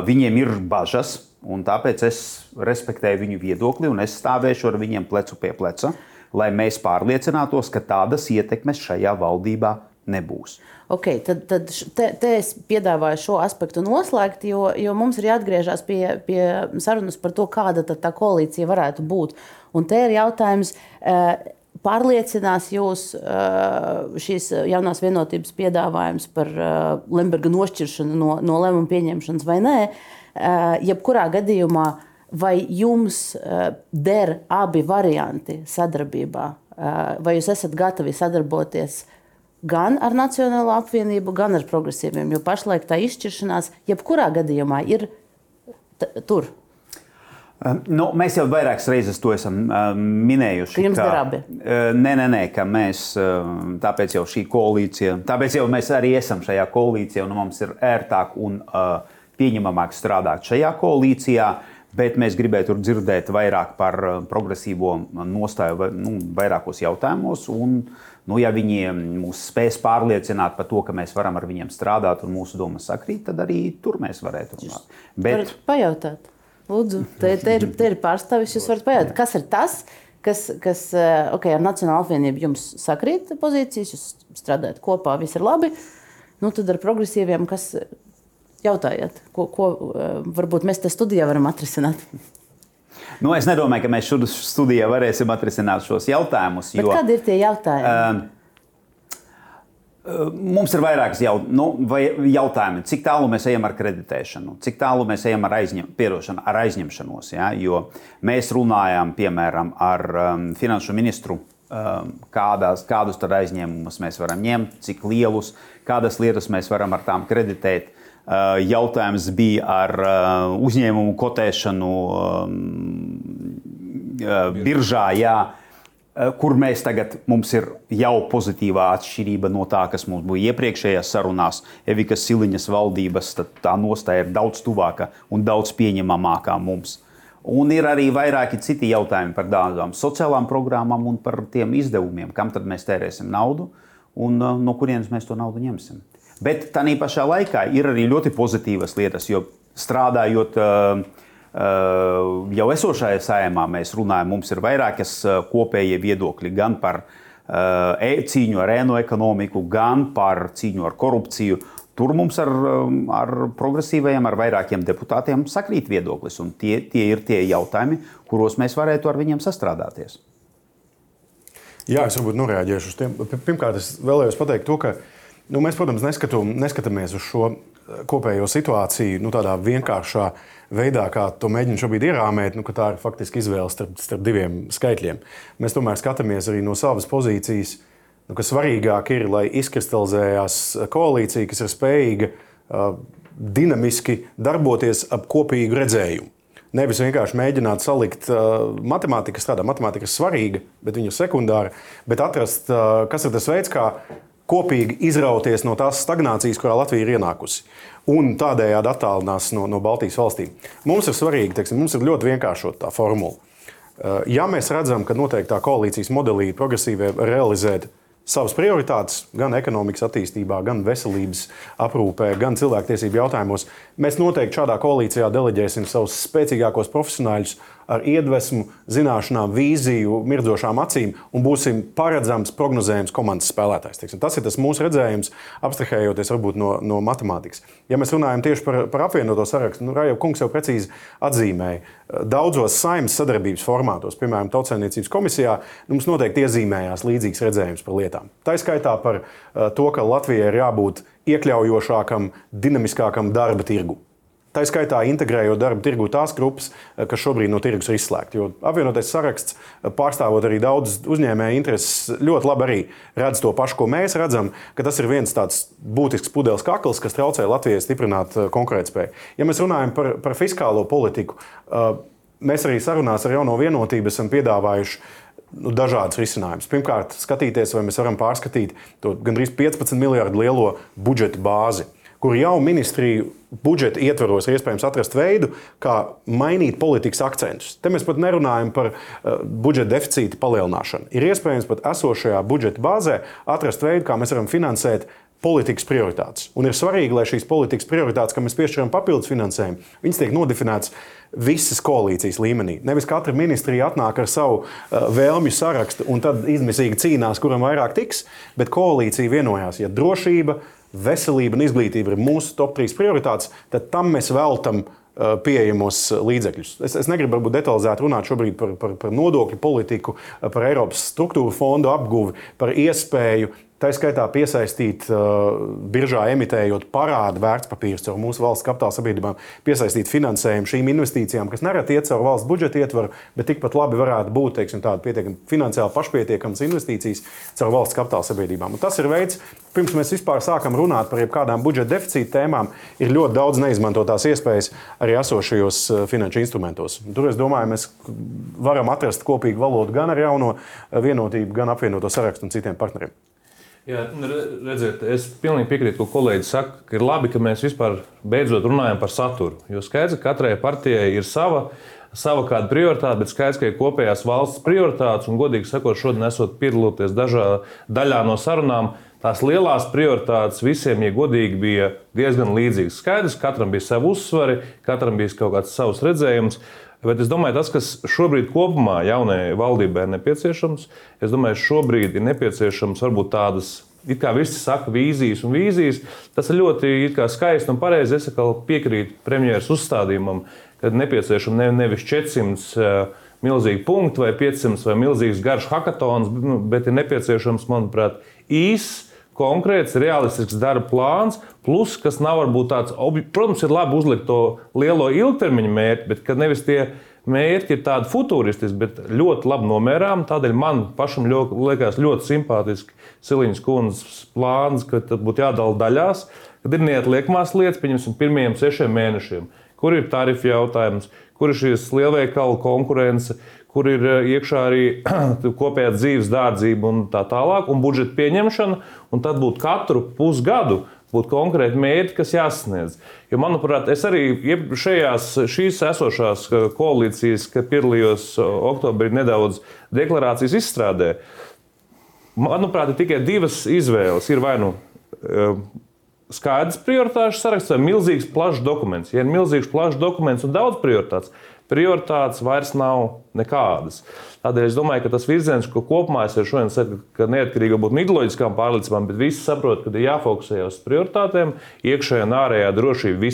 Viņiem ir bažas, un tāpēc es respektēju viņu viedokli un es stāvēšu ar viņiem plecu pie pleca, lai mēs pārliecinātos, ka tādas ietekmes šajā valdībā nebūs. Okay, tad tad te, te es piedāvāju šo aspektu noslēgt, jo, jo mums ir jāatgriežas pie, pie sarunas par to, kāda tā koalīcija varētu būt. Un te ir jautājums. eh, Pārliecinās jūs eh, šīs jaunās vienotības piedāvājums par eh, Lemberga nošķiršanu no, no lēmuma pieņemšanas vai nē? Jebkurā gadījumā, vai jums eh, der abi varianti sadarbībā? Eh, Vai jūs esat gatavi sadarboties gan ar Nacionālo apvienību, gan ar progresīviem. Jo pašlaik tā izšķiršanās, jebkurā gadījumā, ir tur. Nu, mēs jau vairākas reizes to esam uh, minējuši. Ka jums der abi? Uh, nē, nē, nē, ka mēs, uh, tāpēc jau šī koalīcija, tāpēc jau mēs arī esam šajā koalīcijā, un mums ir ērtāk un uh, pieņemamāk strādāt šajā koalīcijā. Bet mēs gribētu dzirdēt vairāk par uh, progresīvo nostāju nu, vairākos jautājumos. Un, nu, ja viņi mūs spēs pārliecināt par to, ka mēs varam ar viņiem strādāt un mūsu domas sakrīt, tad arī tur mēs varētu runāt. Bet, pajautāt. Lūdzu, te, te, ir, te ir pārstāvis. Jūs varat pajautāt, kas ir tas, kas, kas eh, okay, ar Nacionālo apvienību jums sakrīt pozīcijas, jūs strādājat kopā, viss ir labi. Nu, tad ar progresīviem, kas jautājiet, ko, ko eh, varbūt mēs te studijā varam atrisināt. nu, es nedomāju, ka mēs šodien studijā varēsim atrisināt šos jautājumus. Bet jo- kādi ir tie jautājumi? Um, Mums ir vairākas jau, nu, vai- jautājumi, cik tālu mēs ejam ar kreditēšanu, cik tālu mēs ejam ar, aizņem, pierošanu, ar aizņemšanos. Ja? Jo mēs runājām, piemēram, ar um, finanšu ministru, um, kādās, kādus aizņēmumus mēs varam ņemt, cik lielus, kādas lietas mēs varam ar tām kreditēt. Uh, jautājums bija ar uh, uzņēmumu kotēšanu uh, biržā. Jā, Eh, kur mēs tagad mums ir jau pozitīvā atšķirība no tā, kas mums bija iepriekšējās sarunās. Evikas Siliņas valdības tā nostāja ir daudz tuvāka un daudz pieņemamākā mums. Un ir arī vairāki citi jautājumi par tādām sociālām programmām un par tiem izdevumiem, kam tad mēs tērēsim naudu un eh, no kurienes mēs to naudu ņemsim. Bet tā pašā laikā ir arī ļoti pozitīvas lietas, jo strādājot uh, Uh, jau esošajā sējumā mēs runājam, mums ir vairākas uh, kopējie viedokļi gan par uh, e cīņu ar ēnu ekonomiku, gan par cīņu ar korupciju. Tur mums ar, ar progresīvajiem, ar vairākiem deputātiem sakrīt viedoklis, tie, tie ir tie jautājumi, kuros mēs varētu ar viņiem sastrādāties. Jā, es varbūt noreaģēšu uz tiem. Pirmkārt, es vēlējos pateikt to, ka nu, mēs, protams, neskatu, neskatāmies uz šo eh, kopējo situāciju nu, tādā vienkāršā veidā, kā to mēģina šobrīd ierāmēt, nu, ka tā ir faktiski izvēle starp, starp diviem skaitļiem. Mēs tomēr skatāmies arī no savas pozīcijas, nu, ka svarīgāk ir, lai izkristalizējās koalīcija, kas ir spējīga uh, dinamiski darboties ap kopīgu redzējumu. Nevis vienkārši mēģināt salikt uh, matemātiku, strādāt. Matemātika ir svarīga, bet viņa ir sekundāra. Bet atrast, uh, kas ir tas veids, kā kopīgi izrauties no tās stagnācijas, kurā Latvija ir ienākusi. Un tādējādi attālinās no, no Baltijas valstīm. Mums ir svarīgi, teiksim, mums ir ļoti vienkāršota tā formula. Uh, Ja mēs redzam, ka noteiktā koalīcijas modelī progresīvie realizēt savas prioritātes gan ekonomikas attīstībā, gan veselības aprūpē, gan cilvēktiesību jautājumos. Mēs noteikti šādā koalīcijā deleģēsim savus spēcīgākos profesionāļus ar iedvesmu, zināšanām, vīziju, mirdzošām acīm un būsim paredzams, prognozējams komandas spēlētājs. Teiksim. Tas ir tas mūsu redzējums, abstrahējoties varbūt no, no matemātikas. Ja mēs runājam tieši par, par apvienoto sarakstu, nu, Raja kungs jau precīzi atzīmēja, daudzos saimnes sadarbības formātos, piemēram, Tautsēmniecības komisijā, nu, mums noteikti iezīmējās līdzīgs redzējums par lietām. Tā izskaitā par to, ka Latvijai ir jābūt iekļaujošākam, dinamiskākam darba tirgum. Tā skaitā integrējot darba tirgu tās grupas, eh, kas šobrīd no tirgus ir izslēgti. Jo apvienotais saraksts, eh, pārstāvot arī daudz uzņēmēju intereses, ļoti labi arī redz to pašu, ko mēs redzam, ka tas ir viens tāds būtisks pudeles kakls, kas traucē Latvijai stiprināt eh, konkurētspēju. Ja mēs runājam par, par fiskālo politiku, mēs arī sarunās ar jauno vienotību esam piedāvājuši nu, dažādas risinājumus. Pirmkārt, skatīties, vai mēs varam pārskatīt to gandrīz 15 miljardu lielo budžeta bāzi kur jau ministriju budžeta ietvaros ir iespējams atrast veidu, kā mainīt politikas akcentus. Te mēs pat nerunājam par uh, budžeta deficīta palielināšanu. Ir iespējams pat esošajā budžeta bāzē atrast veidu, kā mēs varam finansēt politikas prioritātes. Un ir svarīgi, lai šīs politikas prioritātes, kam mēs piešķiram papildus finansējumu, viņas tiek nodefinētas visas koalīcijas līmenī. Nevis katra ministrija atnāk ar savu uh, vēlmju sarakstu un tad izmisīgi cīnās, kuram vairāk tiks, bet koalīcija vienojās, ja drošība, veselība un izglītība ir mūsu top 3 prioritātes, tad tam mēs veltam uh, pieejamos līdzekļus. Es, es negribu varbūt detalizēt runāt šobrīd par, par, par nodokļu politiku, par Eiropas struktūru fondu apguvi, par iespēju Tā skaitā piesaistīt, uh, biržā emitējot parādu vērtspapīrus caur mūsu valsts kapitāla sabiedrībām, piesaistīt finansējumu šīm investīcijām, kas nereti iet caur valsts budžeta ietvaru, bet tikpat labi varētu būt teiksim, tāda pietiekami finansiāli pašpietiekamas investīcijas caur valsts kapitāla sabiedrībām. Un tas ir veids, pirms mēs vispār sākam runāt par jebkādām budžeta deficīta tēmām, ir ļoti daudz neizmantotās iespējas arī esošajos uh, finanšu instrumentos. Tur es domāju, mēs varam atrast kopīgu valodu gan ar jauno vienotību, gan apvienoto sarakstu un citiem partneriem. Jā, redziet, es pilnīgi piekrītu, ko kolēģis saka, ka ir labi, ka mēs vispār beidzot runājam par saturu. Jo skaidrs, ka katrai partijai ir sava, sava kāda prioritāte, bet skaidrs, ka ir kopējās valsts prioritātes. Un, godīgi sakot, šodien esot piedaloties dažā daļā no sarunām, tās lielās prioritātes visiem, ja godīgi, bija diezgan līdzīgas. Skaidrs, katram bija savi uzsvari, katram bija kaut kāds savs redzējums. Bet es domāju, tas, kas šobrīd kopumā jaunajai valdībai ir nepieciešams, es domāju, šobrīd ir nepieciešams varbūt tādas. It kā visi saka, vīzijas un vīzijas, tas ir ļoti skaisti un pareizi. Es piekrītu premjeras uzstādījumam, ka nepieciešams ne, nevis 400 uh, milzīgi punkti vai 500 vai milzīgs garš hackathons, nu, bet ir nepieciešams, manuprāt, īss konkrēts, realistisks darba plāns, plus, kas nav varbūt tāds, protams, ir labi uzlikt to lielo ilgtermiņa mērķi, bet nevis tie mērķi ir tādi futūristiski, bet ļoti labi nomērām. Tādēļ man pašam ļoti, liekas ļoti simpātiski Siliņas kundzes plāns, ka tad būtu jādala daļās, kad ir neatliekamās lietas, pieņemsim, pirmajiem sešiem mēnešiem, kur ir tarifu jautājums, kur ir šīs lielveikalu konkurence, kur ir eh, iekšā arī kopējā dzīves dārdzība un tā tālāk, un budžeta pieņemšana, un tad būtu katru pusgadu būtu konkrēti mērķi, kas jāsasniedz. Jo, manuprāt, es arī šajās, šīs esošās eh, koalīcijas, kad piedalījos eh, oktobrī nedaudz deklarācijas izstrādē, manuprāt, ir tikai divas izvēles. Ir vai nu skaidrs prioritāšu saraksts vai milzīgs plašs dokuments. Ja ir milzīgs plašs dokuments un daudz prioritātes, prioritātes vairs nav nekādas. Tādēļ es domāju, ka tas virziens, ko kopumā es šodien saku, ka neatkarīgi no ideoloģiskām pārliecībām, bet visi saprot, ka ir jāfokusē uz prioritātēm, iekšējā un ārējā drošība,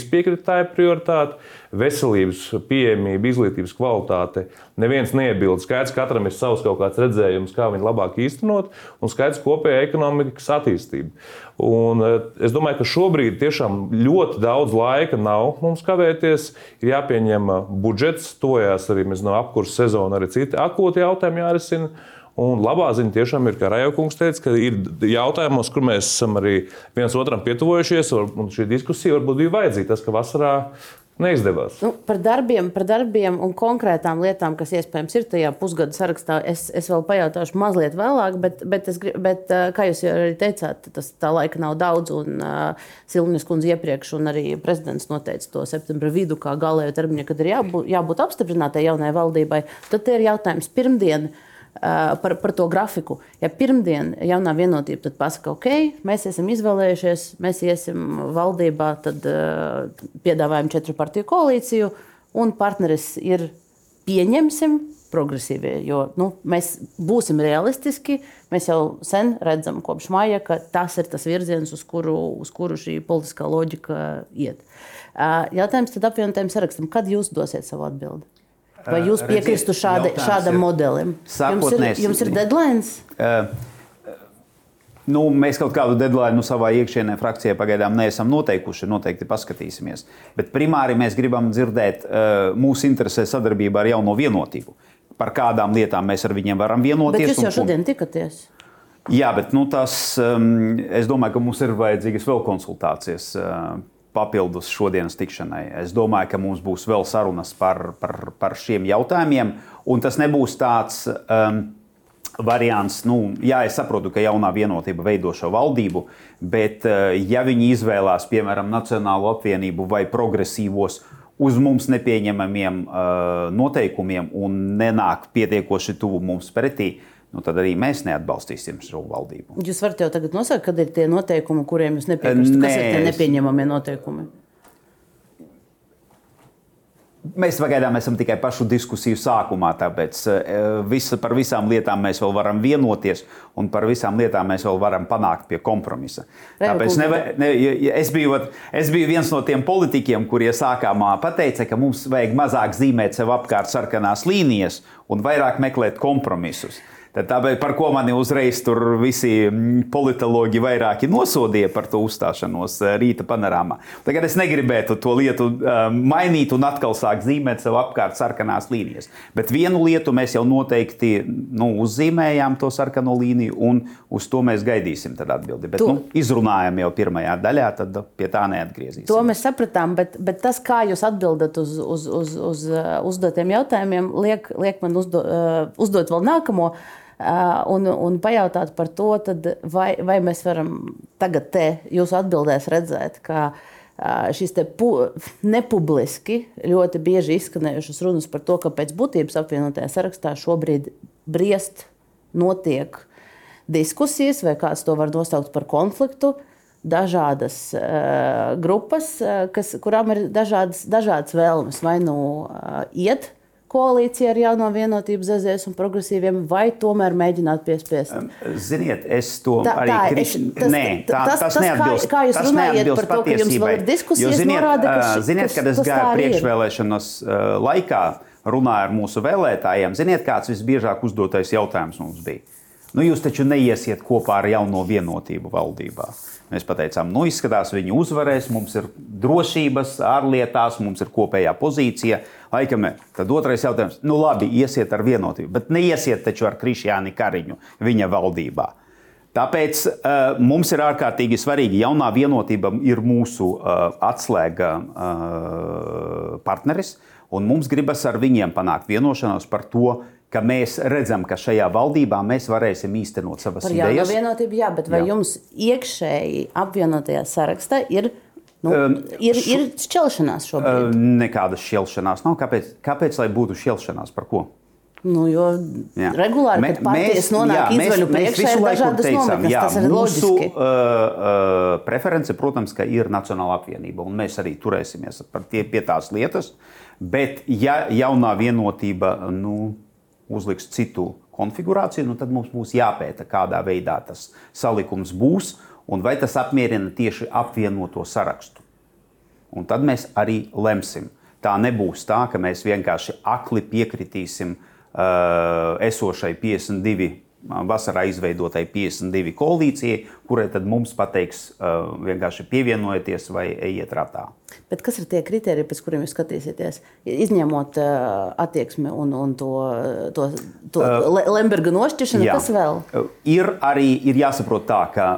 tā ir prioritāte veselības pieejamība, izglītības kvalitāte. Neviens neiebilst. Skaidrs, ka katram ir savs kaut kāds redzējums, kā viņu labāk īstenot, un skaidrs kopējā ekonomikas attīstība. Un eh, es domāju, ka šobrīd tiešām ļoti daudz laika nav mums kavēties. Ir jāpieņem eh, budžets, tojās arī no apkurses sezona, arī citi akūti jautājumi jārisina. Un labā ziņa tiešām ir, kā Rajaukungs teica, ka ir jautājumos, kur mēs esam arī viens otram pietuvojušies, un šī diskusija varbūt bija vajadzīga. Tas, ka vasarā neizdevās. Nu, par, darbiem, par darbiem un konkrētām lietām, kas iespējams ir tajā pusgada sarakstā, es, es vēl pajautāšu mazliet vēlāk, bet, bet, es, bet kā jūs arī teicāt, tas tā laika nav daudz. Un uh, Silvijas kundze iepriekš, un arī prezidents noteica to septembra vidu kā galējo termiņu, kad ir jābūt, jābūt apstiprinātai jaunai valdībai. Tad ir jautājums pirmdien. Par, par to grafiku. Ja pirmdien jaunā vienotība pasakā, ok, mēs esam izvēlējušies, mēs iesim valdībā, tad uh, piedāvājam četru partiju koalīciju, un partneris ir pieņemsim progresīvie. Jo nu, mēs būsim realistiski. Mēs jau sen redzam, kopš maija, ka tas ir tas virziens, uz kuru, uz kuru šī politiskā loģika iet. Jautājums tad apvienotajam sarakstam, kad jūs dosiet savu atbildību? Vai jūs piekristu šāda, šādam modelim? Jums ir, jums ir deadline? Uh, Nu, mēs kaut kādu deadline nu, savā iekšienē frakcijā pagaidām neesam noteikuši. Noteikti paskatīsimies. Bet primāri mēs gribam dzirdēt, uh, mūsu interesē sadarbība ar jauno vienotību. Par kādām lietām mēs ar viņiem varam vienoties. Bet jūs jau šodien tikaties. Jā, bet nu, tas, um, es domāju, ka mums ir vajadzīgas vēl konsultācijas. Uh, papildus šodienas tikšanai. Es domāju, ka mums būs vēl sarunas par, par, par šiem jautājumiem, un tas nebūs tāds. Um, variants, nu, jā, es saprotu, ka jaunā vienotība veido šo valdību, bet, eh, ja viņi izvēlās, piemēram, Nacionālo apvienību vai progresīvos uz mums nepieņemamiem uh, noteikumiem un nenāk pietiekoši tuvu mums pretī, nu, tad arī mēs neatbalstīsim šo valdību. Jūs varat jau tagad nosaukt, kad ir tie noteikumi, kuriem jūs nepiekrītat. Kas ir tie nepieņemamie noteikumi? Mēs pagaidām esam tikai pašu diskusiju sākumā, tāpēc eh, visa, par visām lietām mēs vēl varam vienoties, un par visām lietām mēs vēl varam panākt pie kompromisa. Tāpēc neva, ne, es, biju, es biju viens no tiem politiķiem, kuriem sākumā pateica, ka mums vajag mazāk zīmēt sev apkārt sarkanās līnijas un vairāk meklēt kompromisus. Tad tāpēc, par ko mani uzreiz tur visi mm, politologi vairāki nosodīja par to uzstāšanos eh, rīta panorāmā. Tagad es negribētu to lietu uh, mainīt un atkal sākt zīmēt sev apkārt sarkanās līnijas. Bet vienu lietu mēs jau noteikti nu, uzzīmējām, to sarkano līniju, un uz to mēs gaidīsim atbildi. Bet to... nu, izrunājam jau pirmajā daļā, tad pie tā neatgriezīsimies. To mēs sapratām, bet, bet tas, kā jūs atbildat uz, uz, uz, uz uh, uzdotiem jautājumiem, liek, liek man uzdo, uzdot vēl nākamo. Un, un pajautāt par to, vai, vai mēs varam tagad te jūsu atbildēs redzēt, ka pu, nepubliski ļoti bieži izskanējušas runas par to, ka pēc būtības apvienotajā sarakstā šobrīd briest, notiek diskusijas, vai kāds to var nosaukt par konfliktu. Dažādas uh, grupas, kas, kurām ir dažādas, dažādas vēlmes, vai nu uh, iet koalīcija ar jauno vienotību ZZS un progresīviem, vai tomēr mēģināt piespiest? Ziniet, es to tā, arī kritiski. Nē, tā, tas, tas, neatbilst. Kā, kā jūs runājat par to, ka jums vēl ir diskusijas, jo, ziniet, norāda, ka š, ziniet, kad es gāju priekšvēlēšanas laikā, runāju ar mūsu vēlētājiem, ziniet, kāds visbiežāk uzdotais jautājums mums bija? Nu, jūs taču neiesiet kopā ar jauno vienotību valdībā. Mēs teicām, nu, izskatās, viņi uzvarēs, mums ir drošības, ārlietās, mums ir kopējā pozīcija. Laikam, tad otrais jautājums, nu, labi, iesiet ar vienotību, bet neiesiet taču ar Krišjāni Kariņu viņa valdībā. Tāpēc uh, mums ir ārkārtīgi svarīgi, jaunā vienotība ir mūsu uh, atslēga uh, partneris, un mums gribas ar viņiem panākt vienošanos par to, ka mēs redzam, ka šajā valdībā mēs varēsim īstenot savas Par idejas. Jā, vienotība, jā, bet vai jā. jums iekšēji apvienotajā sarakstā ir? Nu, um, ir, ir šķelšanās šobrīd. Uh, nekādas šķelšanās nav. Kāpēc, kāpēc lai būtu šķelšanās? Par ko? Nu, jo jā. regulāri Mē, kad partijas nonāk izveļu priekšā, ir dažādas nometnes. Jā, tas ir mūsu loģiski. uh, uh, preference, protams, ka ir Nacionāla apvienība, un mēs arī turēsimies tie, pie tās lietas. Bet, ja jaunā vienotība, nu, uzliks citu konfigurāciju, nu tad mums būs jāpēta, kādā veidā tas salikums būs un vai tas apmierina tieši apvienoto sarakstu. Un tad mēs arī lemsim. Tā nebūs tā, ka mēs vienkārši akli piekritīsim uh, esošai 52 vasarā izveidotai 52 koalīcijai, kurai tad mums pateiks, vienkārši pievienojieties vai ejiet ratā. Bet kas ir tie kriteriji, pēc kuriem jūs skatīsieties? Izņemot attieksmi un, un to, to, to uh, Lemberga nošķiršanu, jā. kas vēl? Ir arī ir jāsaprot tā, ka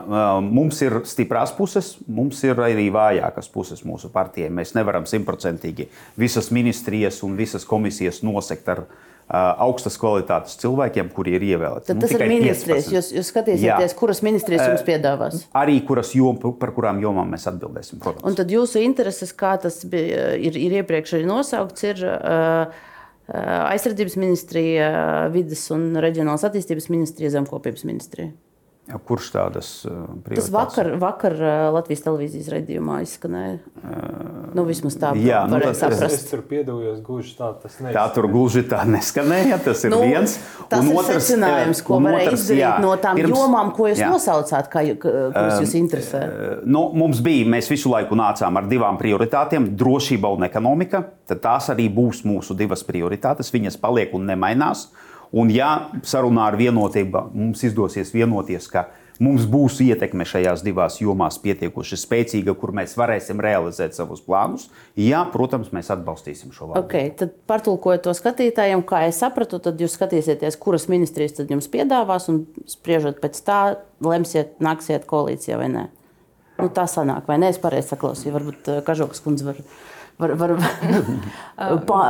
mums ir stiprās puses, mums ir arī vājākas puses mūsu partijai. Mēs nevaram simtprocentīgi visas ministrijas un visas komisijas nosekt ar uh, augstas kvalitātes cilvēkiem, kuri ir ievēlēti. Tad nu, tas ir ministrijas. Jūs, jūs skatīsieties, Jā. kuras ministrijas jums piedāvās? Arī kuras jom, par kurām jomām mēs atbildēsim. Protams. Un tad jūsu intereses, kā tas bija, ir, ir iepriekš arī nosaukts, ir uh, aizsardzības ministrija, vidas un reģionālās attīstības ministrija, zemkopības ministrija. Kurš tādas prioritātes? Tas vakar, vakar Latvijas televīzijas redzījumā izskanēja. Nu, vismaz tā Jā, nu, tas- saprast. Es tur piedalījos gluži tā, tas Tā tur gluži tā neskanēja. Tas ir Nu, viens. Tas Un ir otrs, secinājums, ko varēja otrs, izdarīt jā, no tām pirms- jomām, ko jūs jā. nosaucāt, kā, ju- ka- kuras jūs interesē. Nu, mums bija, mēs visu laiku nācām ar divām prioritātēm - drošība un ekonomika. Tad tās arī būs mūsu divas prioritātes. Viņas paliek un nemainās. Un, ja sarunā ar vienotību mums izdosies vienoties, ka mums būs ietekme šajās divās jomās pietiekoši spēcīga, kur mēs varēsim realizēt savus plānus, jā, protams, mēs atbalstīsim šo valdību. Okay, tad pārtulkojot to skatītājiem, kā es sapratu, tad jūs skatīsieties, kuras ministrijas tad jums piedāvās, un spriežot pēc tā, lemsiet, nāksiet koalīcijā vai nē. Nu, tā sanāk, vai nē, es pareizi saklausīju. Varbūt eh, Kažokas kundze var, var, var pā,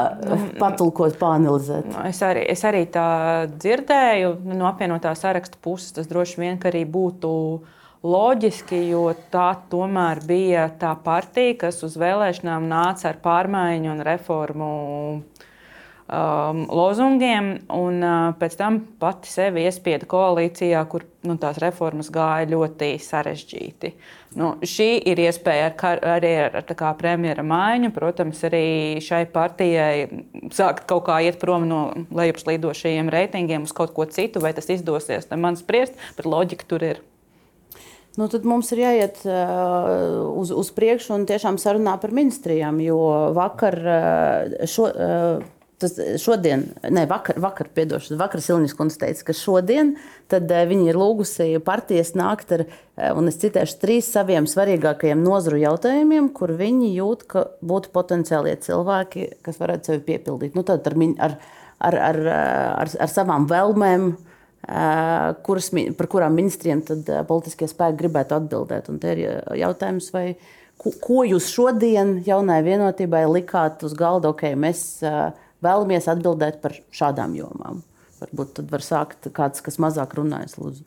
patulkot, pāanalizēt. Nu, Es arī, es arī tā dzirdēju. Nu, No apvienotā saraksta puses tas droši vien arī būtu loģiski, jo tā tomēr bija tā partija, kas uz vēlēšanām nāca ar pārmaiņu un reformu um, lozungiem, un uh, pēc tam pati sevi iespieda koalīcijā, kur nu, tās reformas gāja ļoti sarežģīti. Nu, šī ir iespēja ar, arī ar, ar kā premjera maiņu, protams, arī šai partijai sākt kaut kā iet prom no lejupslīdošajiem reitingiem uz kaut ko citu, vai tas izdosies. Ne man spriest, bet loģika tur ir. Nu, tad mums ir jāiet uh, uz, uz priekšu un tiešām sarunā par ministrijām. Jo vakar, uh, šo, uh, tas šodien, ne vakar, vakar, piedošana, vakar Silnis Kungs teica, ka šodien uh, viņi ir lūgusi partijas nākt ar, uh, un es citēšu, trīs saviem svarīgākajiem nozaru jautājumiem, kur viņi jūt, ka būtu potenciālie cilvēki, kas varētu sevi piepildīt. Nu, tad ar, ar, ar, ar, ar, ar savām vēlmēm. Kuras, par kurām ministriem tad politiskie spēki gribētu atbildēt. Un te ir jautājums, vai, ko, ko jūs šodien jaunai vienotībai likāt uz galda? Ok, mēs uh, vēlamies atbildēt par šādām jomām. Varbūt tad var sākt kāds, kas mazāk runājas. Lūdzu.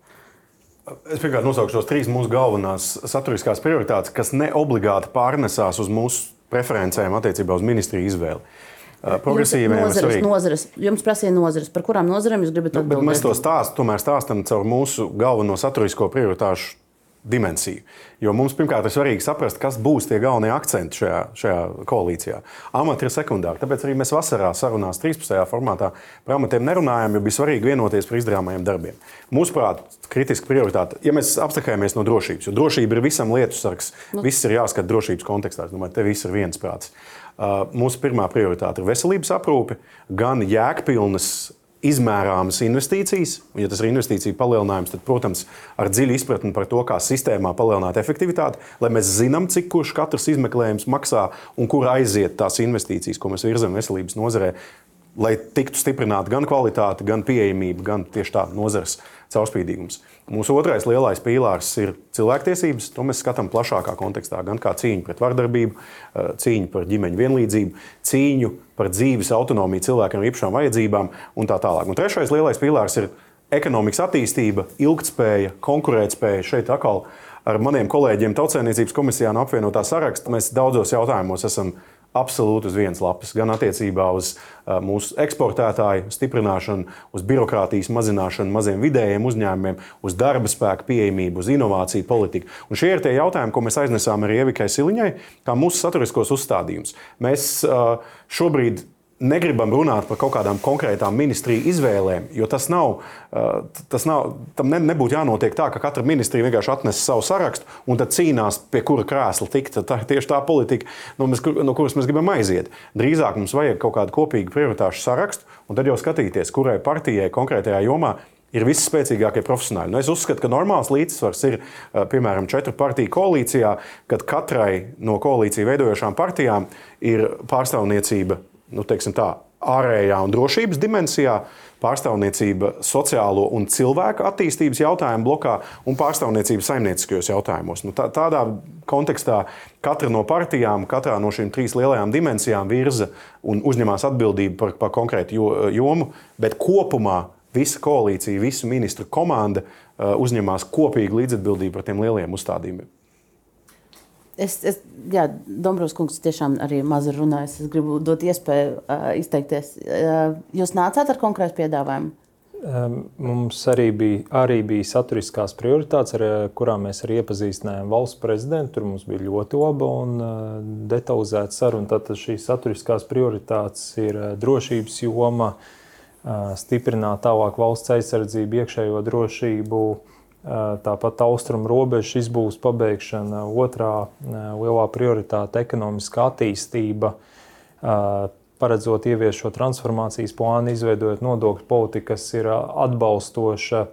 Es pirmkārt nosaukšu tos trīs mūsu galvenās saturiskās prioritātes, kas ne obligāti pārnesās uz mūsu preferencēm attiecībā uz ministriju izvēli. Progresīviem ir nozares, nozares, jums prasīja nozares, par kurām nozarēm jūs gribat Nu, atbildēt? mēs to stāstu, tomēr stāstām caur mūsu galveno saturisko prioritāšu dimensiju. Jo mums pirmkārt ir svarīgi saprast, kas būs tie galvenie akcenti šajā, šajā koalīcijā. Amati ir sekundāri. Tāpēc arī mēs vasarā sarunās 13. formātā par amatiem nerunājām, jo bija svarīgi vienoties par izdarāmajiem darbiem. Mūsuprāt, kritiska prioritāte, ja mēs abstrahējamies no drošības, jo drošība ir visam lietu sargs, nu. viss ir jāskata drošības kontekstā. Es domāju, te viss ir viensprāts. Uh, mūsu pirmā prioritāte ir veselības aprūpe, gan jēgpilnas izmērāmas investīcijas. Un, ja tas ir investīcija palielinājums, tad, protams, ar dziļu izpratni par to, kā sistēmā palielināt efektivitāti, lai mēs zinām, cik kurš katrs izmeklējums maksā un kur aiziet tās investīcijas, ko mēs virzam veselības nozarē, lai tiktu stiprināta gan kvalitāte, gan pieejamība, gan tieši tā nozares caurspīdīgums. Mūsu otrais lielais pīlārs ir cilvēktiesības. To mēs skatām plašākā kontekstā, gan kā cīņu pret vardarbību, eh, cīņu par ģimeņu vienlīdzību, cīņu par dzīves autonomiju cilvēkiem ar īpašām vajadzībām un tā tālāk. Un trešais lielais pīlārs ir ekonomikas attīstība, ilgspēja, konkurētspēja. Šeit atkal ar maniem kolēģiem Tautsēmniecības komisijā no apvienotā saraksta mēs daudzos jautājumos esam absolūti uz vienas lapas. Gan attiecībā uz uh, mūsu eksportētāju stiprināšanu, uz birokrātijas mazināšanu maziem vidējiem uzņēmumiem, uz darba spēku pieejamību, uz inovāciju politiku. Un šie ir tie jautājumi, ko mēs aiznesām arī Evikai Siliņai, kā mūsu saturiskos uzstādījumus. Mēs uh, šobrīd negribam runāt par kaut kādām konkrētām ministriju izvēlēm, jo tas nav, uh, tas nav tam ne, nebūtu jānotiek tā, ka katra ministrija vienkārši atnes savu sarakstu un tad cīnās, pie kura krēsla tikt. Tā ir tieši tā politika, no, mēs, no kuras mēs gribam aiziet. Drīzāk mums vajag kaut kādu kopīgu prioritāšu sarakstu un tad jau skatīties, kurai partijai konkrētajā jomā ir visspēcīgākie profesionāļi. Nu, es uzskatu, ka normāls līdzsvars ir uh, piemēram četru partiju koalīcijā, kad katrai no koalīciju veidojošām partijām ir pārstāvniecība nu, tā, ārējā un drošības dimensijā, pārstāvniecība sociālo un cilvēku attīstības jautājumu blokā un pārstāvniecība saimnieciskajos jautājumos. Nu, tā, tādā kontekstā katra no partijām, katrā no šīm trīs lielajām dimensijām virza un uzņemās atbildību par, par konkrētu jo, jomu, bet kopumā visa koalīcija, visu ministru komanda uh, uzņemās kopīgu līdzatbildību par tiem lielajiem uzstādījumiem. Es, es, jā, Dombrovs kungs tiešām arī maz ir runājis. Es gribu dot iespēju uh, izteikties. Uh, jūs nācāt ar konkrētu piedāvājumu? Um, mums arī bija, arī bija saturiskās prioritātes, ar kurām mēs arī iepazīstinājām valsts prezidentu. Tur mums bija ļoti laba un uh, detalizēta saruna. Tātad šīs saturiskās prioritātes ir uh, drošības joma, uh, stiprināt tālāk valsts aizsardzību, iekšējo drošību, uh, Tāpat austrumu robežas izbūves pabeigšana, otrā lielā prioritāte - ekonomiskā attīstība, paredzot ievies šo transformācijas plānu, izveidojot nodokļu politiku, kas ir atbalstoša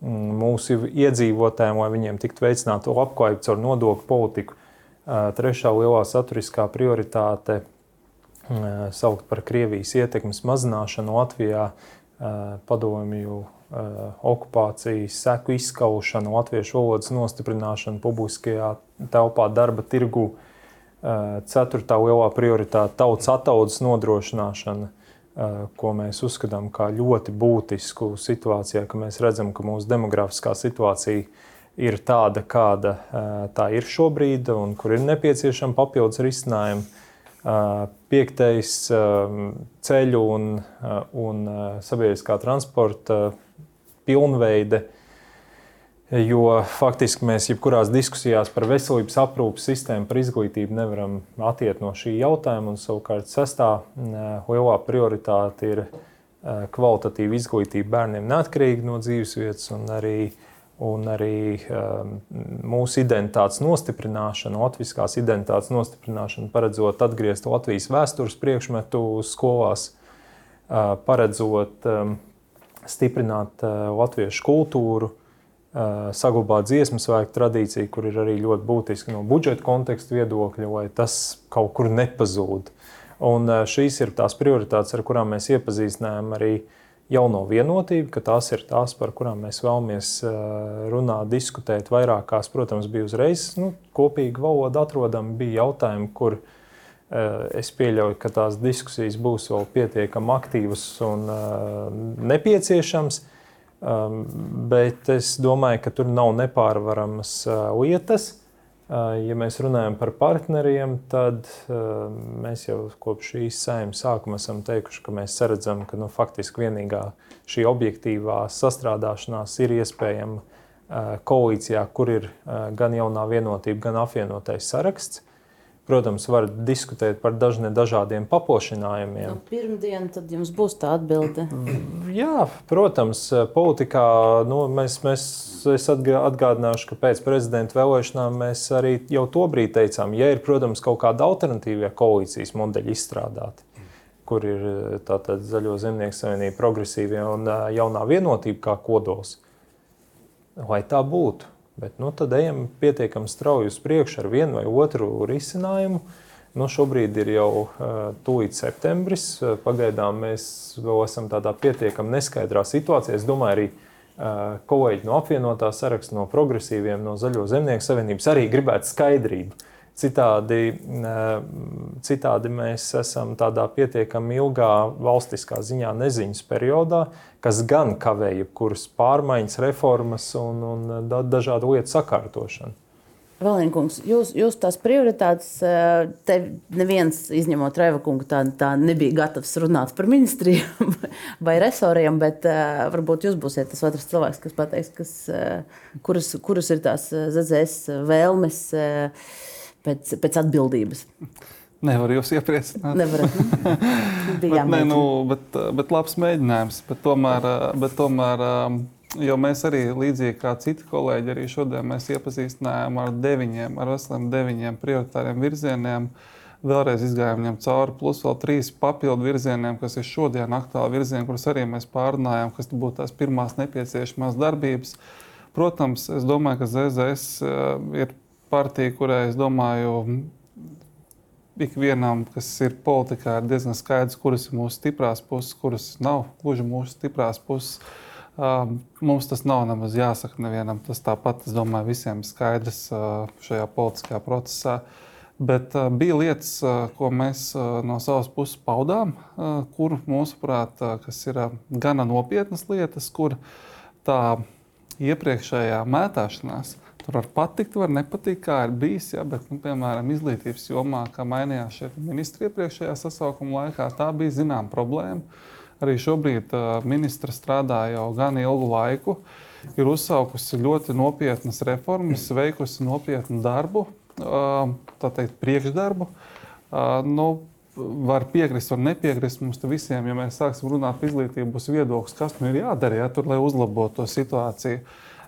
mūsu iedzīvotājiem, lai viņiem tiktu veicināta labklājība caur nodokļu politiku. Trešā lielā saturiskā prioritāte - saukt par Krievijas ietekmes mazināšanu Latvijā, padomju okupācijas seku izskaušanu, latviešu valodas nostiprināšanu publiskajā telpā, darba tirgu. Eh, ceturtā lielā prioritāte - tautas attaudzes nodrošināšana, eh, ko mēs uzskatām par ļoti būtisku situācijā, ka mēs redzam, ka mūsu demografiskā situācija ir tāda, kāda tā ir šobrīd, un kur ir nepieciešama papildus risinājuma. Piektais - ceļu un, un sabiedriskā transporta pilnveide. Jo faktiski mēs jebkurās diskusijās par veselības aprūpas sistēmu, par izglītību nevaram attiekt no šī jautājuma. Un, savukārt, sestā lielā prioritāte ir kvalitatīva izglītība bērniem neatkarīgi no dzīvesvietas un arī, un arī um, mūsu identitātes nostiprināšana, latviskās identitātes nostiprināšana, paredzot atgriezt Latvijas vēstures priekšmetu skolās, uh, paredzot um, stiprināt eh, latviešu kultūru, eh, saglabāt dziesmu svētku tradīciju, kur ir arī ļoti būtiski no budžeta konteksta viedokļa, lai tas kaut kur nepazūd. Un eh, šīs ir tās prioritātes, ar kurām mēs iepazīstinājām arī jauno vienotību, ka tās ir tās, par kurām mēs vēlamies runāt, diskutēt. Vairākās, protams, bija uzreiz nu, kopīga valoda atrodama, bija jautājumi, kuriem es pieļauju, ka tās diskusijas būs vēl pietiekami aktīvas un eh, nepieciešamas, bet es domāju, ka tur nav nepārvaramas eh, lietas. Ja mēs runājam par partneriem, tad mēs jau kopš šīs saimnes sākuma esam teikuši, ka mēs redzam, ka nu, faktiski vienīgā šī objektīvā sastrādāšanās ir iespējama koalīcijā, kur ir gan jaunā vienotība, gan apvienotais saraksts. Protams, var diskutēt par dažne, dažādiem paplašinājumiem. Nu, Pirmdien tad jums būs tā atbilde. Jā, protams, politikā nu, mēs, mēs, es atgādināšu, ka pēc prezidenta vēlēšanām mēs arī jau to brīdi teicām, ja ir, protams, kaut kāda alternatīva koalīcijas modeļa izstrādāta kur ir tātad Zaļo zemnieku savienība, progresīvie un jaunā vienotība kā kodols. Lai tā būtu. Bet nu, tad ejam pietiekami strauji uz priekšu ar vienu vai otru risinājumu. Nu, šobrīd ir jau uh, tūlīt septembris. Pagaidām mēs vēl esam tādā pietiekami neskaidrā situācijā. Es domāju, arī uh, kolēģi no apvienotā saraksta, no progresīviem, no Zaļo zemnieku savienības arī gribētu skaidrību. Citādi, citādi mēs esam tādā pietiekami ilgā valstiskā ziņā neziņas periodā, kas gan kavē jebkuras pārmaiņas, reformas un, un dažādu lietu sakārtošanu. Vēlēnkungs, jūs, jūs tās prioritātes, te neviens izņemot Revakungu, tā, tā nebija gatavs runāt par ministrijām vai resoriem, bet uh, varbūt jūs būsiet tas otrs cilvēks, kas pateiks, kas, kuras, kuras ir tās ZZS vēlmes. Pēc, pēc atbildības. Nevar jūs iepriecināt. Nevarat. bet, ne, nu, bet, bet labs mēģinājums. Bet tomēr, bet tomēr, jo mēs arī līdzīgi kā citi kolēģi, arī šodien mēs iepazīstinājām ar deviņiem, ar veseliem deviņiem prioritāriem virzieniem. Vēlreiz izgājām viņam cauri, plus vēl trīs papildu virzieniem, kas ir šodien aktuāli virzieni, kurus arī mēs pārunājām, kas būtu tās pirmās nepieciešamās darbības. Protams, es domāju, ka ZZS ir partija, kurai es domāju, ikvienam, kas ir politikā, ir diezgan skaidrs, kuras ir mūsu stiprās puses, kuras nav gluži mūsu stiprās puses. Mums tas nav nemaz jāsaka nevienam. Tas tāpat, es domāju, visiem ir skaidrs šajā politiskajā procesā. Bet uh, bija lietas, uh, ko mēs uh, no savas puses paudām, uh, kur mūsuprāt, uh, kas ir uh, gana nopietnas lietas, kur tā iepriekšējā mētāšanās uh, tur var patikt, var nepatikt, kā ir bijis. Ja, bet, nu, piemēram, izglītības jomā, kā mainījās šie ministri iepriekšējā sasaukuma laikā, tā bija zināma problēma. Arī šobrīd uh, ministra strādā jau gan ilgu laiku. Ir uzsākusi ļoti nopietnas reformas, veikusi nopietnu darbu, uh, tā teikt, priekšdarbu. Uh, nu, var piekrist, var nepiekrist mums visiem. Ja mēs sāksim runāt par izglītību, būs viedoklis, kas nu ir jādara, ja, tur, lai uzlabotu to situāciju.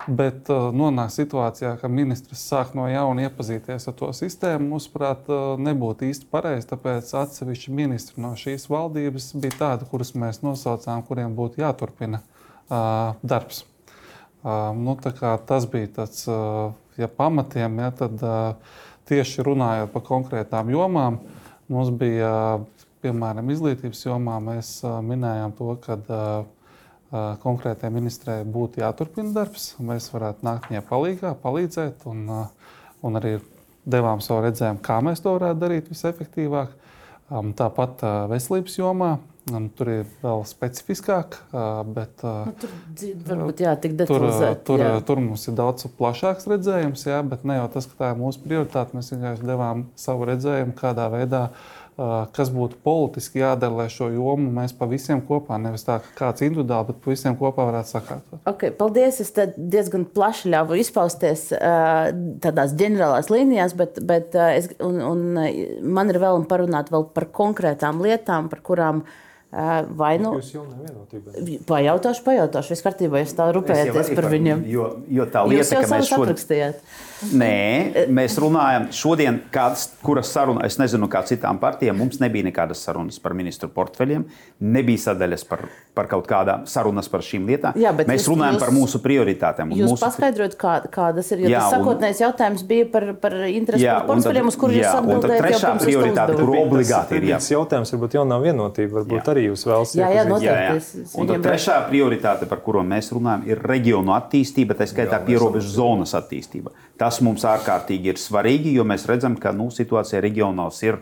Bet uh, nonākt situācijā, ka ministrs sāk no jauna iepazīties ar to sistēmu, mūsuprāt, uh, nebūtu īsti pareizi. Tāpēc atsevišķi ministri no šīs valdības bija tādi, kurus mēs nosaucām, kuriem būtu jāturpina uh, darbs. Uh, nu, tas bija tāds, uh, ja pamatiem, ja, tad tieši runājot par konkrētām jomām. Mums bija, piemēram, izglītības jomā, mēs minējām to, ka konkrētajai ministrei būtu jāturpina darbs, mēs varētu nākt viņai palīgā, palīdzēt, un, un arī devām savu redzējumu, kā mēs to varētu darīt visefektīvāk. Tāpat veselības jomā Un tur ir vēl specifiskāk, bet nu, tur varbūt jā. Tur, tur, tur mums ir daudz plašāks redzējums, jā, bet ne jau tas, ka tā ir mūsu prioritāte. Mēs vienkārši devām savu redzējumu, kādā veidā uh, kas būtu politiski jādara, lai šo jomu mēs pa visiem kopā, nevis tā kā kāds individuāli, bet pa visiem kopā varētu sakārtot. Okay, paldies! Es diezgan plaši ļāvu izpausties tādās ģenerālās līnijās, bet, bet es, un, un man ir vēl parunāt vēl par konkrētām lietām, par kurām. Vai nu? Nevienotība. Pajautāšu, pajautāšu. Viss kārtībā, ja tā rūpējaties par viņiem. Jo, jo tā lieta, Jūs jau ka mēs šodien. Nē, mēs runājam šodien, kādas, kuras sarunas, es nezinu, kā citām partijām, mums nebija nekādas sarunas par ministru portfeļiem, nebija sadaļas par, par kaut kādām sarunas par šīm lietām. Jā, mēs jūs, runājam jūs, par mūsu prioritātēm. Jūs mūsu... paskaidrojat, kā, kādas ir, jo jā, tas sakotnējs jautājums bija par, par interesi jā, par portfeļiem, uz kuriem jūs atbildējat. Trešā prioritāte, kur obligāti ir jā. jautājums, varbūt jau nav vienotība, varbūt jā. arī jūs vēlaties. Jā, jā, noteikti. Un tad trešā prioritāte, par kuru mēs runājam, ir reģionu attīstība, tā skaitā pierobežu zonas attīstība. Tas mums ārkārtīgi ir svarīgi, jo mēs redzam, ka nu, situācija reģionos ir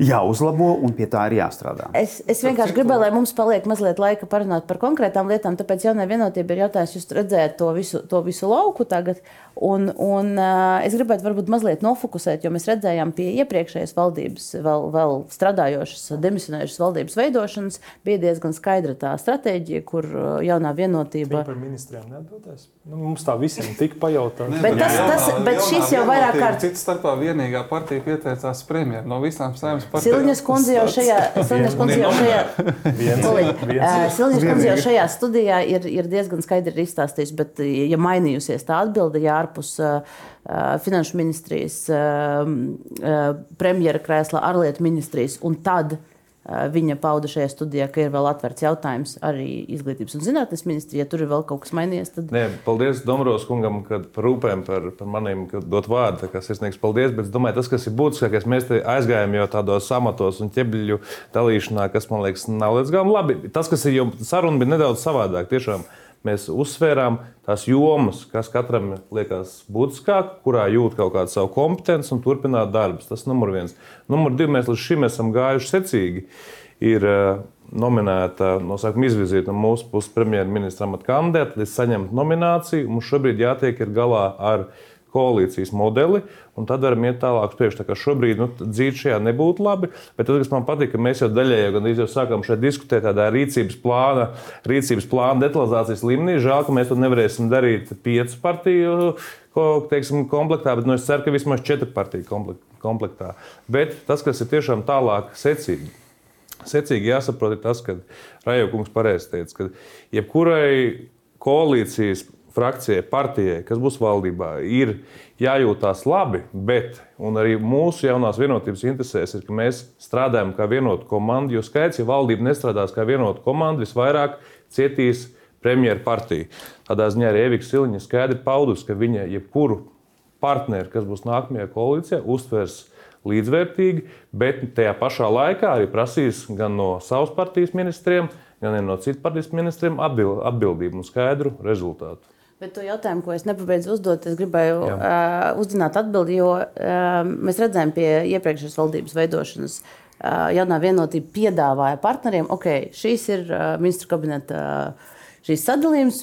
jāuzlabo un pie tā ir jāstrādā. Es, es vienkārši gribēju, lai mums paliek mazliet laika parunāt par konkrētām lietām. Tāpēc jaunai vienotībai ir jautājums, jūs redzējat to visu, to visu lauku tagad. Un, un uh, es gribētu varbūt mazliet nofokusēt, jo mēs redzējām pie iepriekšējās valdības, vēl, vēl strādājošas, demisionējušas valdības veidošanas, bija diezgan skaidra tā stratēģija, kur jaunā vienotība. Par ministriem neatbildēs. Nu, mums tā visiem tika pajautāts. Bet, tas, tas, bet šis jau vairāk kārt. Cits starpā vienīgā partija pieteicās premjeru no visām saimnes partijām. Silņas kundze jau šajā, Silņas kundze jau šajā, Silņas kundze jau šajā studijā ir, ir diezgan skaidri izstāstījusi, bet ja mainījusies tā atbilde, jā, ārpus finanšu ministrijas, premjera krēsla, ārlietu ministrijas. Tad viņa pauda šajā studijā, ka ir vēl atvērts jautājums arī izglītības un zinātnes ministrijai. Ja tur ir vēl kaut kas mainījies, tad. Nē, paldies Dombrovs kungam par rūpēm par, par maniem, dot vārdu. Tā kā sirsnīgs paldies. Bet es domāju, tas, kas ir būtiskākais, mēs te aizgājām jau tādos amatos un ķebiļu dalīšanā, kas man liekas nav līdz galam labi. Tas, kas ir jau saruna, bija nedaudz savādāk. Tiešām mēs uzsvērām tās jomas, kas katram liekas būtiskāk, kurā jūt kaut kādu savu kompetenci un turpināt darbus. Tas ir numur viens. Numur divi, mēs līdz šim esam gājuši secīgi. Ir uh, nominēta, nosakām, izvirzīta no mūsu puses premjerministra amata kandidāta, līdz saņemt nomināciju. Mums šobrīd jātiek galā ar viņu koalīcijas modeli, un tad varam iet tālāk priekš. Tā šobrīd nu, dzīve šajā nebūtu labi, bet tas, kas man patīk, ka mēs jau daļēji gan jau sākam šeit diskutēt tādā rīcības plāna, rīcības plāna detalizācijas līmenī. Žēl, ka mēs to nevarēsim darīt piecu partiju ko, teiksim, komplektā, bet nu, es ceru, ka vismaz četru partiju komplektā. Bet tas, kas ir tiešām tālāk secīgi. Secīgi jāsaprot, ir tas, ka Rajaukungs pareizi teica, ka jebkurai koalīcijas frakcijai, partijai, kas būs valdībā, ir jājūtās labi, bet arī mūsu jaunās vienotības interesēs ir, ka mēs strādājam kā vienota komanda. Jo skaidrs, ja valdība nestrādās kā vienota komanda, visvairāk cietīs premjeras partija. Tādā ziņā arī Evika Siliņa skaidri paudusi, ka viņa jebkuru partneri, kas būs nākamajā koalīcijā, uztvers līdzvērtīgi, bet tajā pašā laikā arī prasīs gan no savas partijas ministriem, gan no citas partijas ministriem atbildību un skaidru rezultātu. Bet to jautājumu, ko es nepabeidzu uzdot, es gribēju Jā. uh, uzzināt atbildi, jo uh, mēs redzējām pie iepriekšējās valdības veidošanas. Uh, jaunā vienotība piedāvāja partneriem, ok, šīs ir uh, ministru kabineta uh, šīs sadalījums.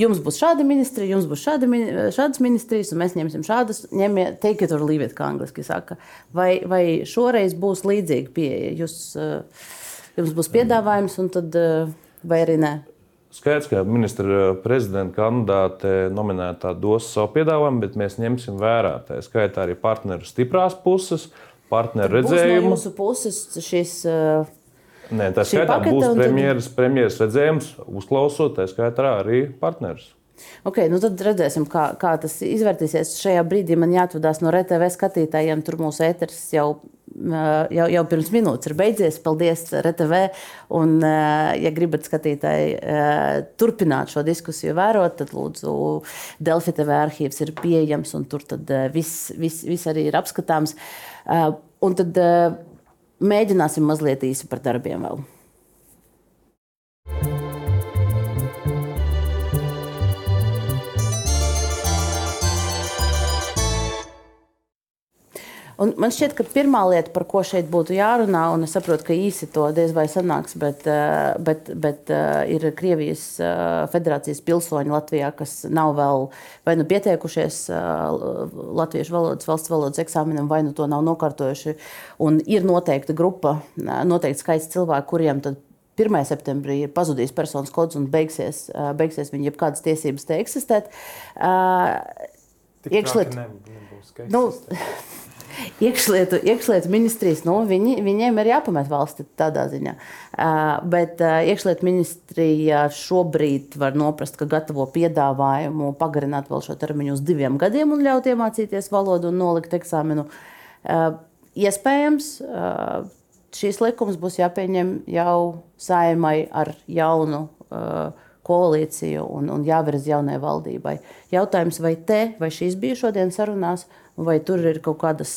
Jums būs šāda ministrija, jums būs šāda, šādas ministrijas, un mēs ņemsim šādas. Ņemiet, or leave it, kā angliski saka. Vai, vai šoreiz būs līdzīga pieeja? Jūs, jums būs piedāvājums, un tad vai arī nē? Skaidrs, ka ministra prezidenta kandidāte nominētā dos savu piedāvājumu, bet mēs ņemsim vērā tā skaitā arī partneru stiprās puses, partneru redzējumu. No jūsu puses šis. Nē, tā skaitā būs premjeras, tad... premjeras redzējums, uzklausot, tā skaitā arī partnerus. Okay, nu tad redzēsim, kā, kā tas izvērtīsies. Šajā brīdī man jāatvadās no RTV skatītājiem. Tur mūsu ēteris jau, jau, jau pirms minūtes ir beidzies. Paldies, RTV. Un, ja gribat skatītāji turpināt šo diskusiju, vērot, tad lūdzu, Delfi TV arhīvs ir pieejams un tur viss vis, vis arī ir apskatāms. Un tad mēģināsim mazliet īsi par darbiem vēl. Un man šķiet, ka pirmā lieta, par ko šeit būtu jārunā, un es saprotu, ka īsi to diez vai sanāks, bet, eh, bet, bet eh, ir Krievijas eh, federācijas pilsoņi Latvijā, kas nav vēl vai nu pieteikušies latviešu valodas, valsts valodas eksāmenam, vai nu to nav nokārtojuši. Un ir noteikta grupa, noteikti skaits cilvēku, kuriem tad 1. septembrī ir pazudījis personas kods un beigsies, beigsies viņa jebkādas tiesības te eksistēt. Iekšliet, nu, Iekšlietu, iekšlietu ministrijas, nu, viņi, viņiem ir jāpamet valsti tādā ziņā. Bet iekšlietu ministrija šobrīd var noprast, ka gatavo piedāvājumu pagarināt vēl šo termiņu uz diviem gadiem un ļaut iemācīties valodu un nolikt eksāmenu. Iespējams, šīs likums būs jāpieņem jau saimai ar jaunu. Koalīciju un, un jāvirza jaunai valdībai. Jautājums, vai te, vai šīs bija šodien sarunās, uh, vai tur ir kaut kādas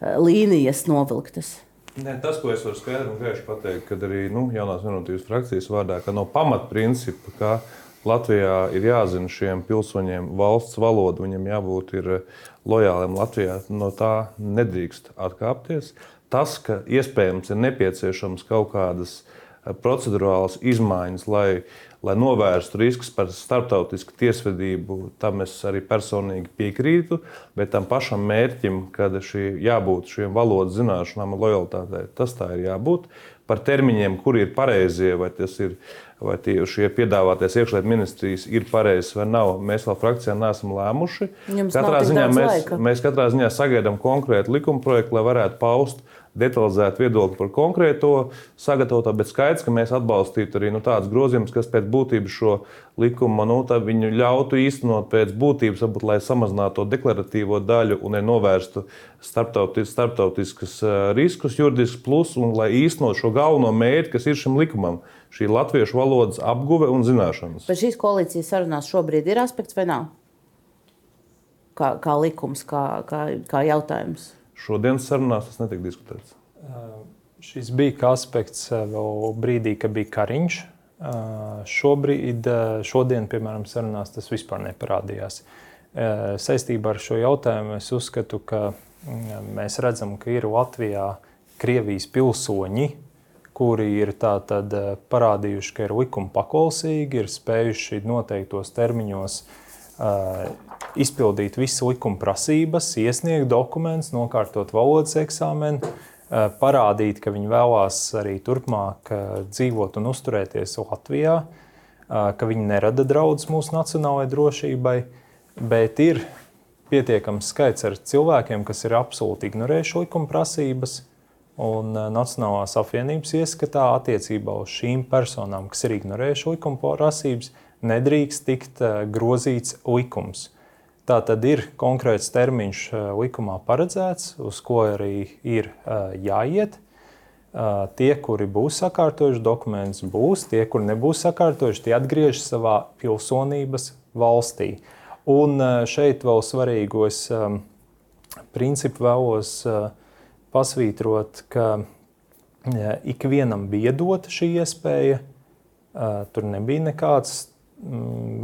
līnijas novilktas? Ne, tas, ko es varu skaidri un gaiši pateikt, kad arī nu, jaunās vienotības frakcijas vārdā, ka no pamatprincipa, ka Latvijā ir jāzina šiem pilsoņiem valsts valoda, viņiem jābūt lojāliem Latvijā, no tā nedrīkst atkāpties. Tas, ka iespējams ir nepieciešams kaut kādas procedurālas izmaiņas, lai lai novērstu riskus par starptautisku tiesvedību, tam es arī personīgi piekrītu. Bet tam pašam mērķim, kad šī jābūt šiem valodas zināšanām un lojalitātei, tas tā ir jābūt. Par termiņiem, kuri ir pareizie, vai tas ir vai tie, šie piedāvāties iekšlietu ministrijas ir pareizi vai nav. Mēs vēl frakcijā neesam lēmuši. Jums katrā ziņā mēs, laika. mēs katrā ziņā sagaidām konkrētu likuma projektu, lai varētu paust detalizētu viedokli par konkrēto sagatavoto, bet skaidrs, ka mēs atbalstītu arī nu, tādus grozījumus, kas pēc būtības šo likumu nu, viņu ļautu īstenot pēc būtības, varbūt, lai samazinātu to deklaratīvo daļu un novērstu starptautis, starptautiskus riskus, juridiskus plus, un lai īstenot šo galveno mērķi, kas ir šim likumam - šī latviešu valodas apguve un zināšanas. Bet šīs koalīcijas sarunās šobrīd ir aspekts vai nav? Kā, kā likums, kā, kā, kā jautājums? Šodienas sarunās tas netika diskutēts. Šis bija aspekts vēl brīdī, kad bija Kariņš. Šobrīd, šodien, piemēram, sarunās tas vispār neparādījās. Saistībā ar šo jautājumu es uzskatu, ka mēs redzam, ka ir Latvijā Krievijas pilsoņi, kuri ir parādījuši, ka ir likuma paklausīgi, ir spējuši noteiktos termiņos uh, izpildīt visu likuma prasības, iesniegt dokumentus, nokārtot valodas eksāmenu, parādīt, ka viņi vēlās arī turpmāk dzīvot un uzturēties Latvijā, ka viņi nerada draudus mūsu nacionālajai drošībai, bet ir pietiekams skaits ar cilvēkiem, kas ir absolūti ignorējuši likuma prasības. Un Nacionālās apvienības ieskatā attiecībā uz šīm personām, kas ir ignorējuši likuma prasības, nedrīkst tikt eh, grozīts likums. Tā tad ir konkrēts termiņš eh, likumā paredzēts, uz ko arī ir eh, jāiet. Tie, kuri būs sakārtojuši dokumentus, būs, tie, kuri nebūs sakārtojuši, tie atgriežas savā pilsonības valstī. Un šeit vēl svarīgos principu vēlos pasvītrot, ka ikvienam bija dota šī iespēja. Tur nebija nekāds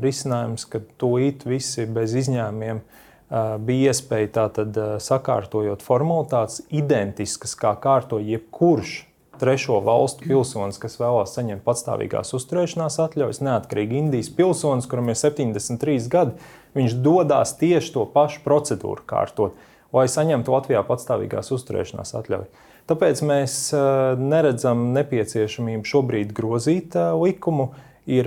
risinājums, ka tūlīt visi bez izņēmumiem uh, bija iespēja tātad uh, sakārtojot formalitātes identiskas, kā kārto jebkurš trešo valstu pilsonis, kas vēlās saņemt patstāvīgās uzturēšanās atļaujas, neatkarīgi Indijas pilsonis, kuram ir 73 gadi, viņš dodas tieši to pašu procedūru kārtot, lai saņemtu Latvijā patstāvīgās uzturēšanās atļauju. Tāpēc mēs neredzam nepieciešamību šobrīd grozīt likumu. Ir,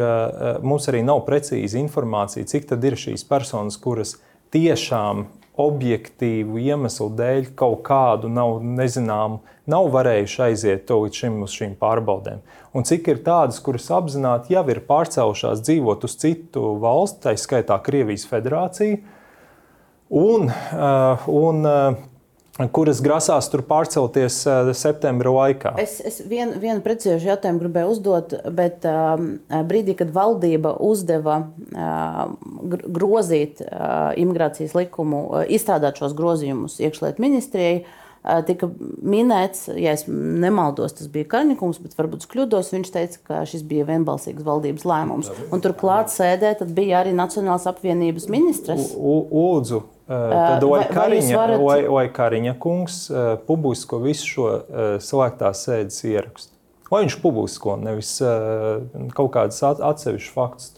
mums arī nav precīza informācija, cik tad ir šīs personas, kuras tiešām objektīvu iemeslu dēļ kaut kādu nav nezināmu, nav varējuši aiziet līdz šim uz šīm pārbaudēm. Un cik ir tādas, kuras apzināti jau ir pārcēlušās dzīvot uz citu valstu, tā skaitā Krievijas federāciju, un, uh, un uh, kuras grasās tur pārcelties uh, septembra laikā. Es, es vienu, vienu precīzu jautājumu gribēju uzdot, bet um, brīdī, kad valdība uzdeva uh, grozīt uh, imigrācijas likumu, uh, izstrādāt šos grozījumus iekšlietu ministrijai, uh, tika minēts, ja es nemaldos, tas bija Karņikums, bet varbūt es kļūdos. Viņš teica, ka šis bija vienbalsīgs valdības lēmums. Un turklāt sēdē bija arī Nacionālās apvienības ministrs. Lūdzu, Tad, lai, Kariņa, varat... lai, lai Kariņa kungs publisko visu šo slēgtās sēdes ierakstu. Lai viņš publisko, nevis kaut kādus atsevišķus faktus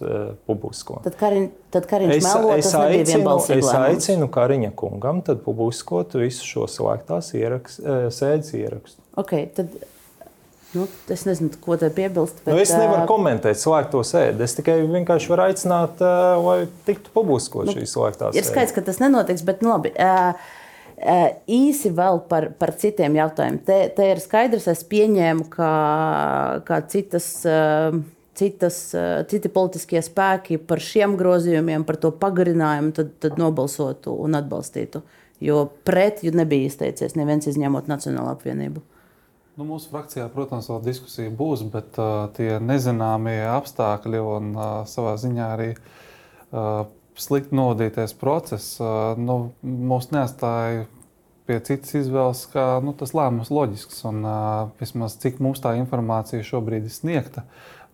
publisko. Tad, Kariņ, tad Kariņš es, melo, es, aicinu, es aicinu Kariņa kungam publiskot visu šo slēgtās ierakst, sēdes ierakstu. Okay, tad Nu, es nezinu, ko te piebilst. Bet, nu, es nevaru uh, komentēt slēgto sēdi. Es tikai vienkārši varu aicināt, uh, lai tiktu publiskot nu, šī slēgtā sēde. Ir skaidrs, ka tas nenotiks, bet nu, labi. Uh, Īsi vēl par, par citiem jautājumiem. Te, te ir skaidrs, es pieņēmu, ka, ka citas, citas, citi politiskie spēki par šiem grozījumiem, par to pagarinājumu, tad, tad nobalsotu un atbalstītu. Jo pret nebija izteicies neviens izņemot Nacionālo apvienību. Nu, mūsu frakcijā, protams, vēl diskusija būs, bet uh, tie nezināmie apstākļi un uh, savā ziņā arī uh, slikti novadītais process nu, mūs neatstāja pie citas izvēles, kā nu, tas lēmums loģisks. Un, vismaz cik mums tā informācija šobrīd ir sniegta,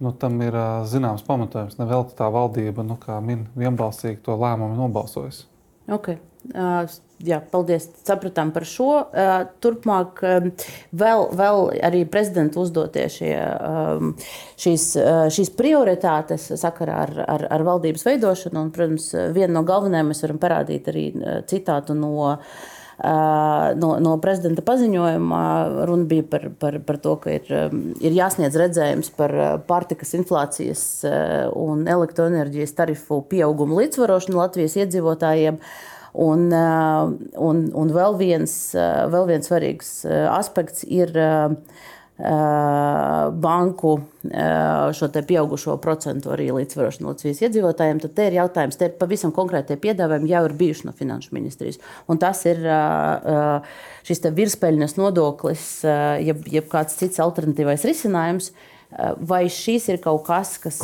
nu, tam ir zināms pamatojums. Nevelti tā valdība, nu, min, vienbalsīgi to lēmumu nobalsojusi. Okay. Uh, jā, paldies. Sapratām par šo. Uh, turpmāk, um, vēl, vēl arī prezidenta uzdotie šie, um, šīs, uh, šīs prioritātes sakarā ar, ar, ar valdības veidošanu. Un, protams, viena no galvenajām mēs varam parādīt arī citātu no. No, no prezidenta paziņojuma runa bija par, par, par to, ka ir, ir jāsniedz redzējums par pārtikas inflācijas un elektroenerģijas tarifu pieaugumu līdzsvarošanu Latvijas iedzīvotājiem. Un, un, un vēl, viens, vēl viens svarīgs aspekts ir banku šo pieaugušo procentu arī līdzsvarošanu Latvijas iedzīvotājiem, tad te ir jautājums, te ir pavisam konkrētie piedāvājumi jau ir bijuši no Finanšu ministrijas. Un tas ir šis virspēļņas nodoklis, jeb, jeb kāds cits alternatīvais risinājums. Vai šīs ir kaut kas, kas,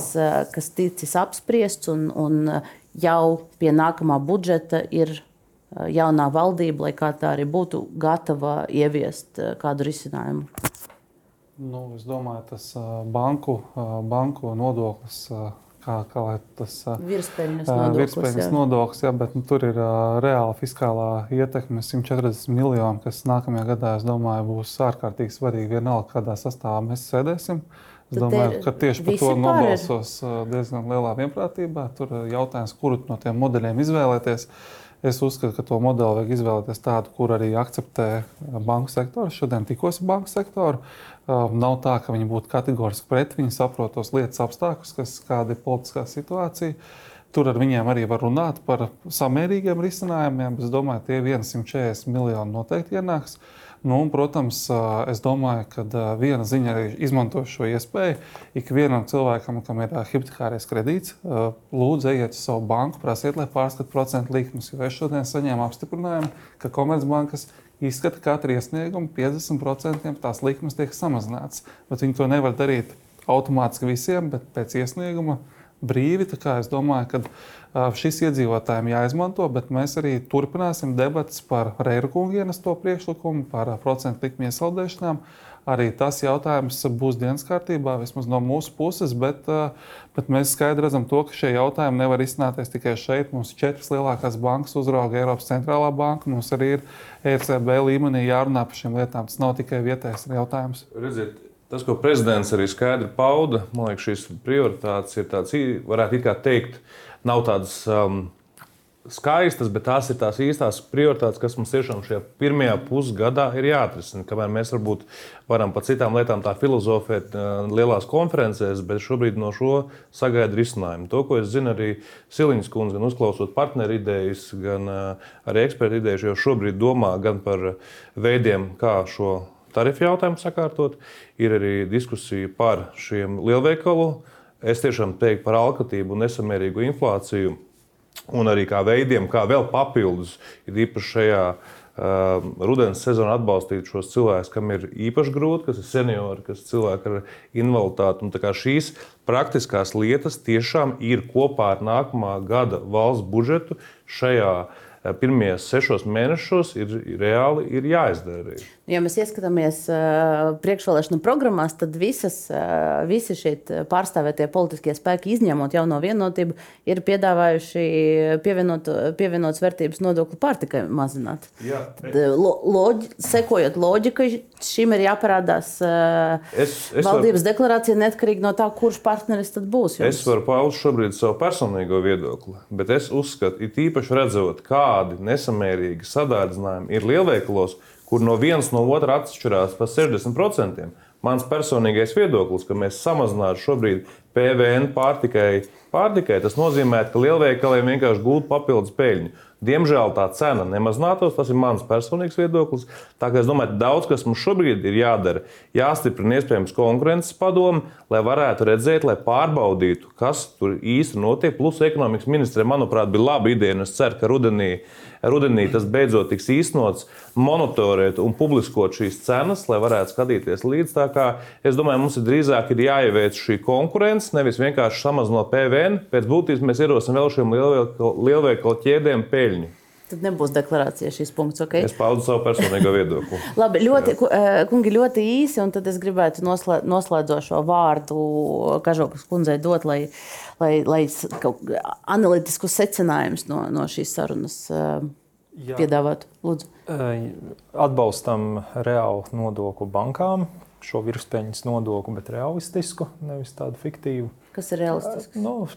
kas ticis apspriests un, un jau pie nākamā budžeta ir eh, jaunā valdība, lai kā tā arī būtu gatava ieviest eh, kādu risinājumu? Nu, es domāju, tas banku, banku nodoklis. Kā, kā tas virspeļņas nodoklis, virspeļņas jā. nodoklis jā, bet nu, tur ir reāla fiskālā ietekme 140 miljoni, kas nākamajā gadā, es domāju, būs ārkārtīgi svarīgi. Vienalga, kādā sastāvā mēs sēdēsim. Es domāju, ka tieši par to nobalsos diezgan lielā vienprātībā. Tur ir jautājums, kuru no tiem modeļiem izvēlēties. Es uzskatu, ka to modeli vajag izvēlēties tādu, kur arī akceptē banku sektoru. Šodien tikos ar banku sektoru. Nav tā, ka viņi būtu kategoriski pret, viņi saprot tos lietas apstākļus, kas kāda ir politiskā situācija. Tur ar viņiem arī var runāt par samērīgiem risinājumiem. Es domāju, tie 140 miljoni noteikti ienāks. Uh, Nu, un, protams, es domāju, ka viena ziņa arī izmanto šo iespēju. Ikvienam cilvēkam, kam ir hipotekārais kredīts, lūdzu, ejiet uz savu banku, prasiet, lai pārskatītu procentu likmes. Jo es šodien saņēmu apstiprinājumu, ka Komercbankas izskata katru iesniegumu 50% tās likmes tiek samazinātas. Bet viņi to nevar darīt automātiski visiem, bet pēc iesnieguma brīvi. Es domāju, ka Šis iedzīvotājiem jāizmanto, bet mēs arī turpināsim debatas par Reira kungienas to priekšlikumu, par procentu likmi iesaldēšanām. arī tas jautājums būs dienas kārtībā, vismaz no mūsu puses. Bet, bet mēs skaidri redzam, to, ka šie jautājumi nevar izsnāties tikai šeit. Mums četras lielākās bankas, uzrauga Eiropas centrālā banka. Mums arī ir ECB līmenī jārunā par šīm lietām. Tas nav tikai vietējais jautājums. Redziet, tas, ko prezidents arī skaidri pauda, man liekas, šīs prioritātes ir tādas, varētu teikt, nav tādas. Um, skaistas, bet tās ir tās īstās prioritātes, kas mums tiešām šajā pirmajā pusgadā ir jāatrisina. Kamēr mēs varbūt varam par citām lietām tā filozofēt lielās konferencēs, bet šobrīd no šo sagaidu risinājumu. To, ko es zinu arī Siliņas kundze, gan uzklausot partneru idejas, gan arī ekspertu idejas, jau šobrīd domā gan par veidiem, kā šo tarifu jautājumu sakārtot, ir arī diskusija par šiem lielveikalu. Es tiešām teiktu par alkatību un nesamērīgu inflāciju un arī kā veidiem, kā vēl papildus, ir īpaši šajā uh, rudens sezonā atbalstīt šos cilvēkus, kam ir īpaši grūti, kas ir seniori, kas ir cilvēki ar invaliditāti. Šīs praktiskās lietas tiešām ir kopā ar nākamā gada valsts budžetu šajā Eh, pirmajos sešos mēnešos ir reāli ir jāizdara. Ja mēs ieskatāmies uh, priekšvēlēšanu programmās, tad visas, uh, visi šie pārstāvētie politiskie spēki, izņemot jauno vienotību, ir piedāvājuši pievienot, pievienotas vērtības nodokli pārtikai mazināt. Jā. Lo, loģi, sekojot loģikai, šim ir jāparādās es, es valdības var... deklarācija neatkarīgi no tā, kurš partneris tad būs. Jums. Es varu paust šobrīd savu personīgo viedokli, bet es uzskatu, it īpaši redzot, kā kādi nesamērīgi sadārdzinājumi ir lielveikalos, kur no vienas no otras atšķirās par 60%. Mans personīgais viedoklis, ka mēs samazinātu šobrīd PVN pārtikai, pārtikai tas nozīmē, ka lielveikaliem vienkārši gūtu papildus peļņu. Diemžēl tā cena nemazinātos, tas ir mans personīgs viedoklis. Tā kā es domāju, daudz kas mums šobrīd ir jādara. Jāstiprina iespējams konkurences padomu, lai varētu redzēt, lai pārbaudītu, kas tur īsti notiek. Plus ekonomikas ministrē, manuprāt, bija laba ideja, un es ceru, ka rudenī rudenī tas beidzot tiks īstenots, monitorēt un publiskot šīs cenas, lai varētu skatīties līdzi. Tā kā es domāju, mums ir drīzāk ir jāieveic šī konkurence, nevis vienkārši samazinot PVN. Pēc būtības mēs ierosim vēl šiem lielveikalu ķēdēm peļņu. Tad nebūs deklarācija šīs punkts. Okay? Es paudu savu personīgo viedokli. Labi, ļoti, eh, kungi, ļoti īsi, un tad es gribētu noslēdzošo vārdu Kažokas kundzei dot, lai, lai, lai analītiskus secinājumus no, no šīs sarunas uh, piedāvātu. Lūdzu. Eh, atbalstam reālu nodokli bankām, šo virspeļņas nodokli, bet realistisku, nevis tādu fiktīvu. Kas ir realistisks? Nu,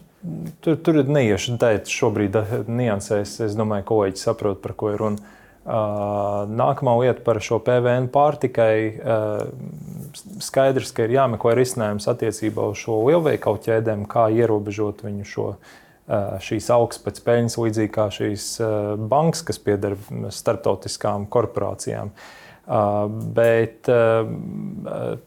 tur, tur ir neiešu teikt, šobrīd niansēs. Es domāju, ka kolēģi saprot, par ko ir runa. Nākamā lieta par šo PVN pārtikai. Skaidrs, ka ir jāmeklē risinājums attiecībā uz šo lielveikalu ķēdēm, kā ierobežot viņu šo šīs augsts pēc peļņas, līdzīgi kā šīs bankas, kas pieder starptautiskām korporācijām. Uh, Bet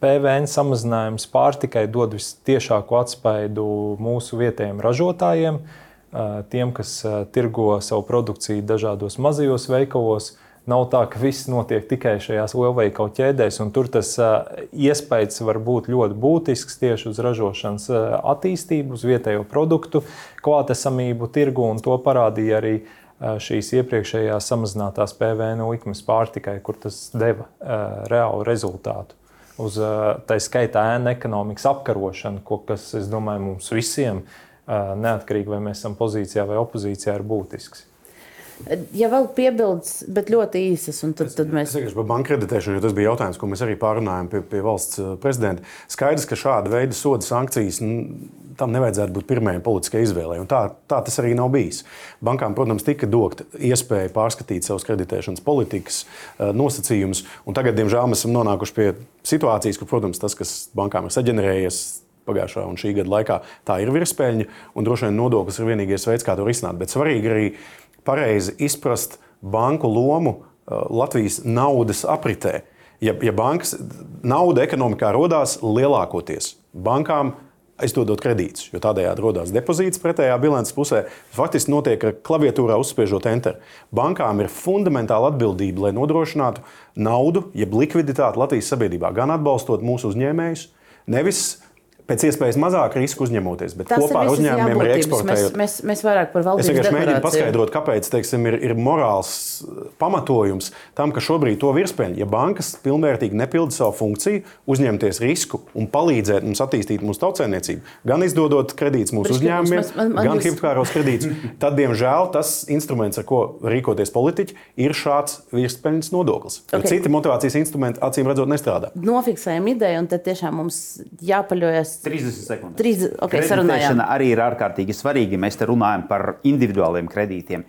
PVN samazinājums pārtikai dod visciešāko atspaidu mūsu vietējiem ražotājiem, tiem, kas tirgo savu produkciju dažādos mazajos veikalos. Nav tā, ka viss notiek tikai šajās lielveikalu ķēdēs, un tur tas iespējas var būt ļoti būtisks tieši uz ražošanas attīstību, uz vietējo produktu klātesamību tirgu, un to parādīja arī uh, šīs iepriekšējās samazinātās PVN likmes pārtikai, kur tas deva reālu rezultātu. Uz tā skaitā ēna ekonomikas apkarošanu, ko, kas, es domāju, mums visiem, neatkarīgi vai mēs esam pozīcijā vai opozīcijā, ir būtisks. Ja vēl piebildes, bet ļoti īsas, un tad, tad mēs. Es teikšu par banku kreditēšanu, jo tas bija jautājums, ko mēs arī pārunājām pie, pie valsts prezidenta. Skaidrs, ka šāda veida soda sankcijas tam nevajadzētu būt pirmajai politiskajai izvēlei. Tā, tā tas arī nav bijis. Bankām, protams, tika dota iespēja pārskatīt savas kreditēšanas politikas eh, nosacījumus. Tagad, diemžēl, mēs esam nonākuši pie situācijas, kur, protams, tas, kas bankām ir saģenerējies, pagājušā un šī gada laikā, tā ir virspēļņa. Droši vien nodoklis ir vienīgais veids, kā to risināt. Bet svarīgi arī pareizi izprast banku lomu eh, Latvijas naudas apritē. Ja, ja bankas nauda ekonomikā radās lielākoties bankām, aizdodot kredītus, jo tādējādi radās depozīts pretējā bilances pusē. Faktiski notiek ar klaviatūrā uzspiežot enter. Bankām ir fundamentāla atbildība, lai nodrošinātu naudu, jeb likviditāti Latvijas sabiedrībā, gan atbalstot mūsu uzņēmējus, nevis pēc iespējas mazāk risku uzņemoties, bet Tas kopā ar uzņēmumiem arī eksportējot. Mēs, mēs, mēs vairāk par Es valdības vienkārši mēģinu paskaidrot, kāpēc teiksim, ir, ir morāls uh, pamatojums tam, ka šobrīd to virspēļņu, ja bankas pilnvērtīgi nepilda savu funkciju, uzņemties risku un palīdzēt mums attīstīt mūsu tautsēmniecību, gan izdodot kredītus mūsu Priekš, uzņēmumiem, man- man- man gan jūs- hipotekāros kredītus, tad, diemžēl, tas instruments, ar ko rīkoties politiķi, ir šāds virspēļņas nodoklis. Jo Ok. Citi motivācijas instrumenti, acīm redzot, nestrādā. Nofiksējam ideju, un tad tiešām mums jāpaļaujas 30 sekundes. 30 ok, sarunājām. Kreditēšana arī ir ārkārtīgi svarīga. Mēs te runājam par individuāliem kredītiem.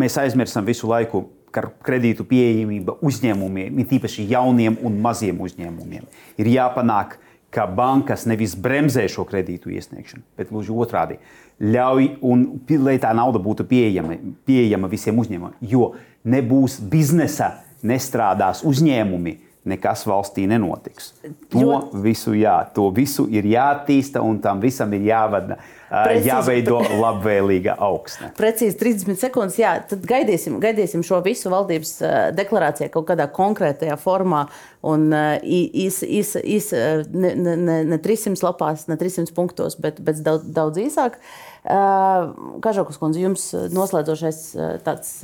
Mēs aizmirstam visu laiku, kredītu pieejamība uzņēmumiem, it īpaši jauniem un maziem uzņēmumiem, ir jāpanāk, ka bankas nevis bremzē šo kredītu iesniegšanu, bet gluži otrādi ļauj, un, lai tā nauda būtu pieejama, pieejama visiem uzņēmumiem. Jo nebūs biznesa, nestrādās uzņēmumi, nekas valstī nenotiks. To Ļoti- visu, jā, to visu ir jāattīsta, un tam visam ir jāvada, Precīzi. jāveido labvēlīga augsne. Precīzi 30 sekundes. Jā, tad gaidīsim, gaidīsim šo visu valdības deklarāciju kaut kādā konkrētajā formā. Un īs, īs, īs, ne, ne, ne, ne 300 lapās, ne 300 punktos, bet, bet daudz, daudz īsāk. Kažokas kundze, jums noslēdzošais tāds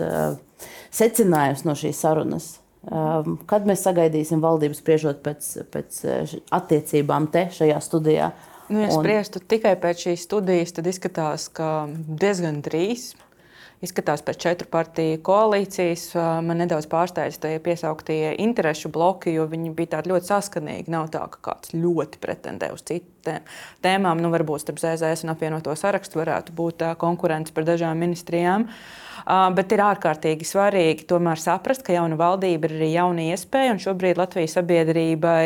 secinājums no šīs sarunas. Um, kad mēs sagaidīsim valdību spriežot pēc, pēc uh, attiecībām te šajā studijā? Nu, ja Un- spriestu tikai pēc šīs studijas, tad izskatās, ka diezgan drīz. Izskatās pēc četru partiju koalīcijas. Ā, Man nedaudz pārsteidz tie piesauktie interešu bloki, jo viņi bija tādi ļoti saskanīgi. Nav tā, ka kāds ļoti pretendē uz citām tēmām. Nu, varbūt starp ZZS un apvienoto sarakstu varētu būt ā, konkurence par dažām ministrijām. Uh, bet ir ārkārtīgi svarīgi tomēr saprast, ka jauna valdība ir arī jauna iespēja. un Šobrīd Latvijas sabiedrībai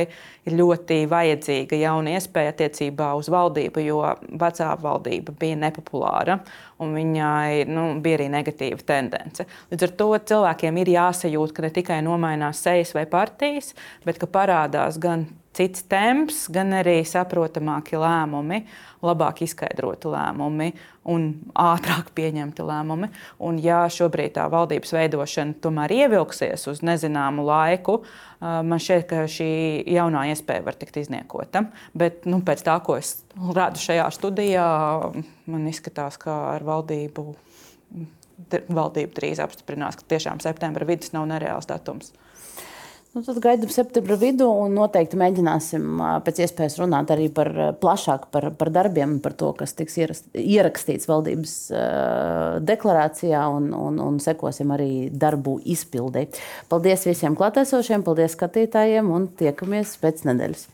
ir ļoti vajadzīga jauna iespēja attiecībā uz valdību, jo vecā valdība bija nepopulāra un viņai nu, bija arī negatīva tendence. Līdz ar to cilvēkiem ir jāsajūt, ka ne tikai nomainās sejas vai partijas, bet ka parādās gan cits temps, gan arī saprotamāki lēmumi, labāk izskaidroti lēmumi un ātrāk pieņemti lēmumi. Un, ja šobrīd tā valdības veidošana tomēr ievilksies uz nezināmu laiku, man šķiet, ka šī jaunā iespēja var tikt izniekota. Bet nu, pēc tā, ko es redzu šajā studijā, man izskatās, ka ar valdību. Valdība drīz apstiprinās, ka tiešām septembra vidus nav nereāls datums. Nu, tad gaidām septembra vidu un noteikti mēģināsim pēc iespējas runāt arī par plašāk par, par darbiem, par to, kas tiks ierast, ierakstīts valdības deklarācijā, un, un, un sekosim arī darbu izpildē. Paldies visiem klātesošiem, paldies skatītājiem un tiekamies pēc nedēļas.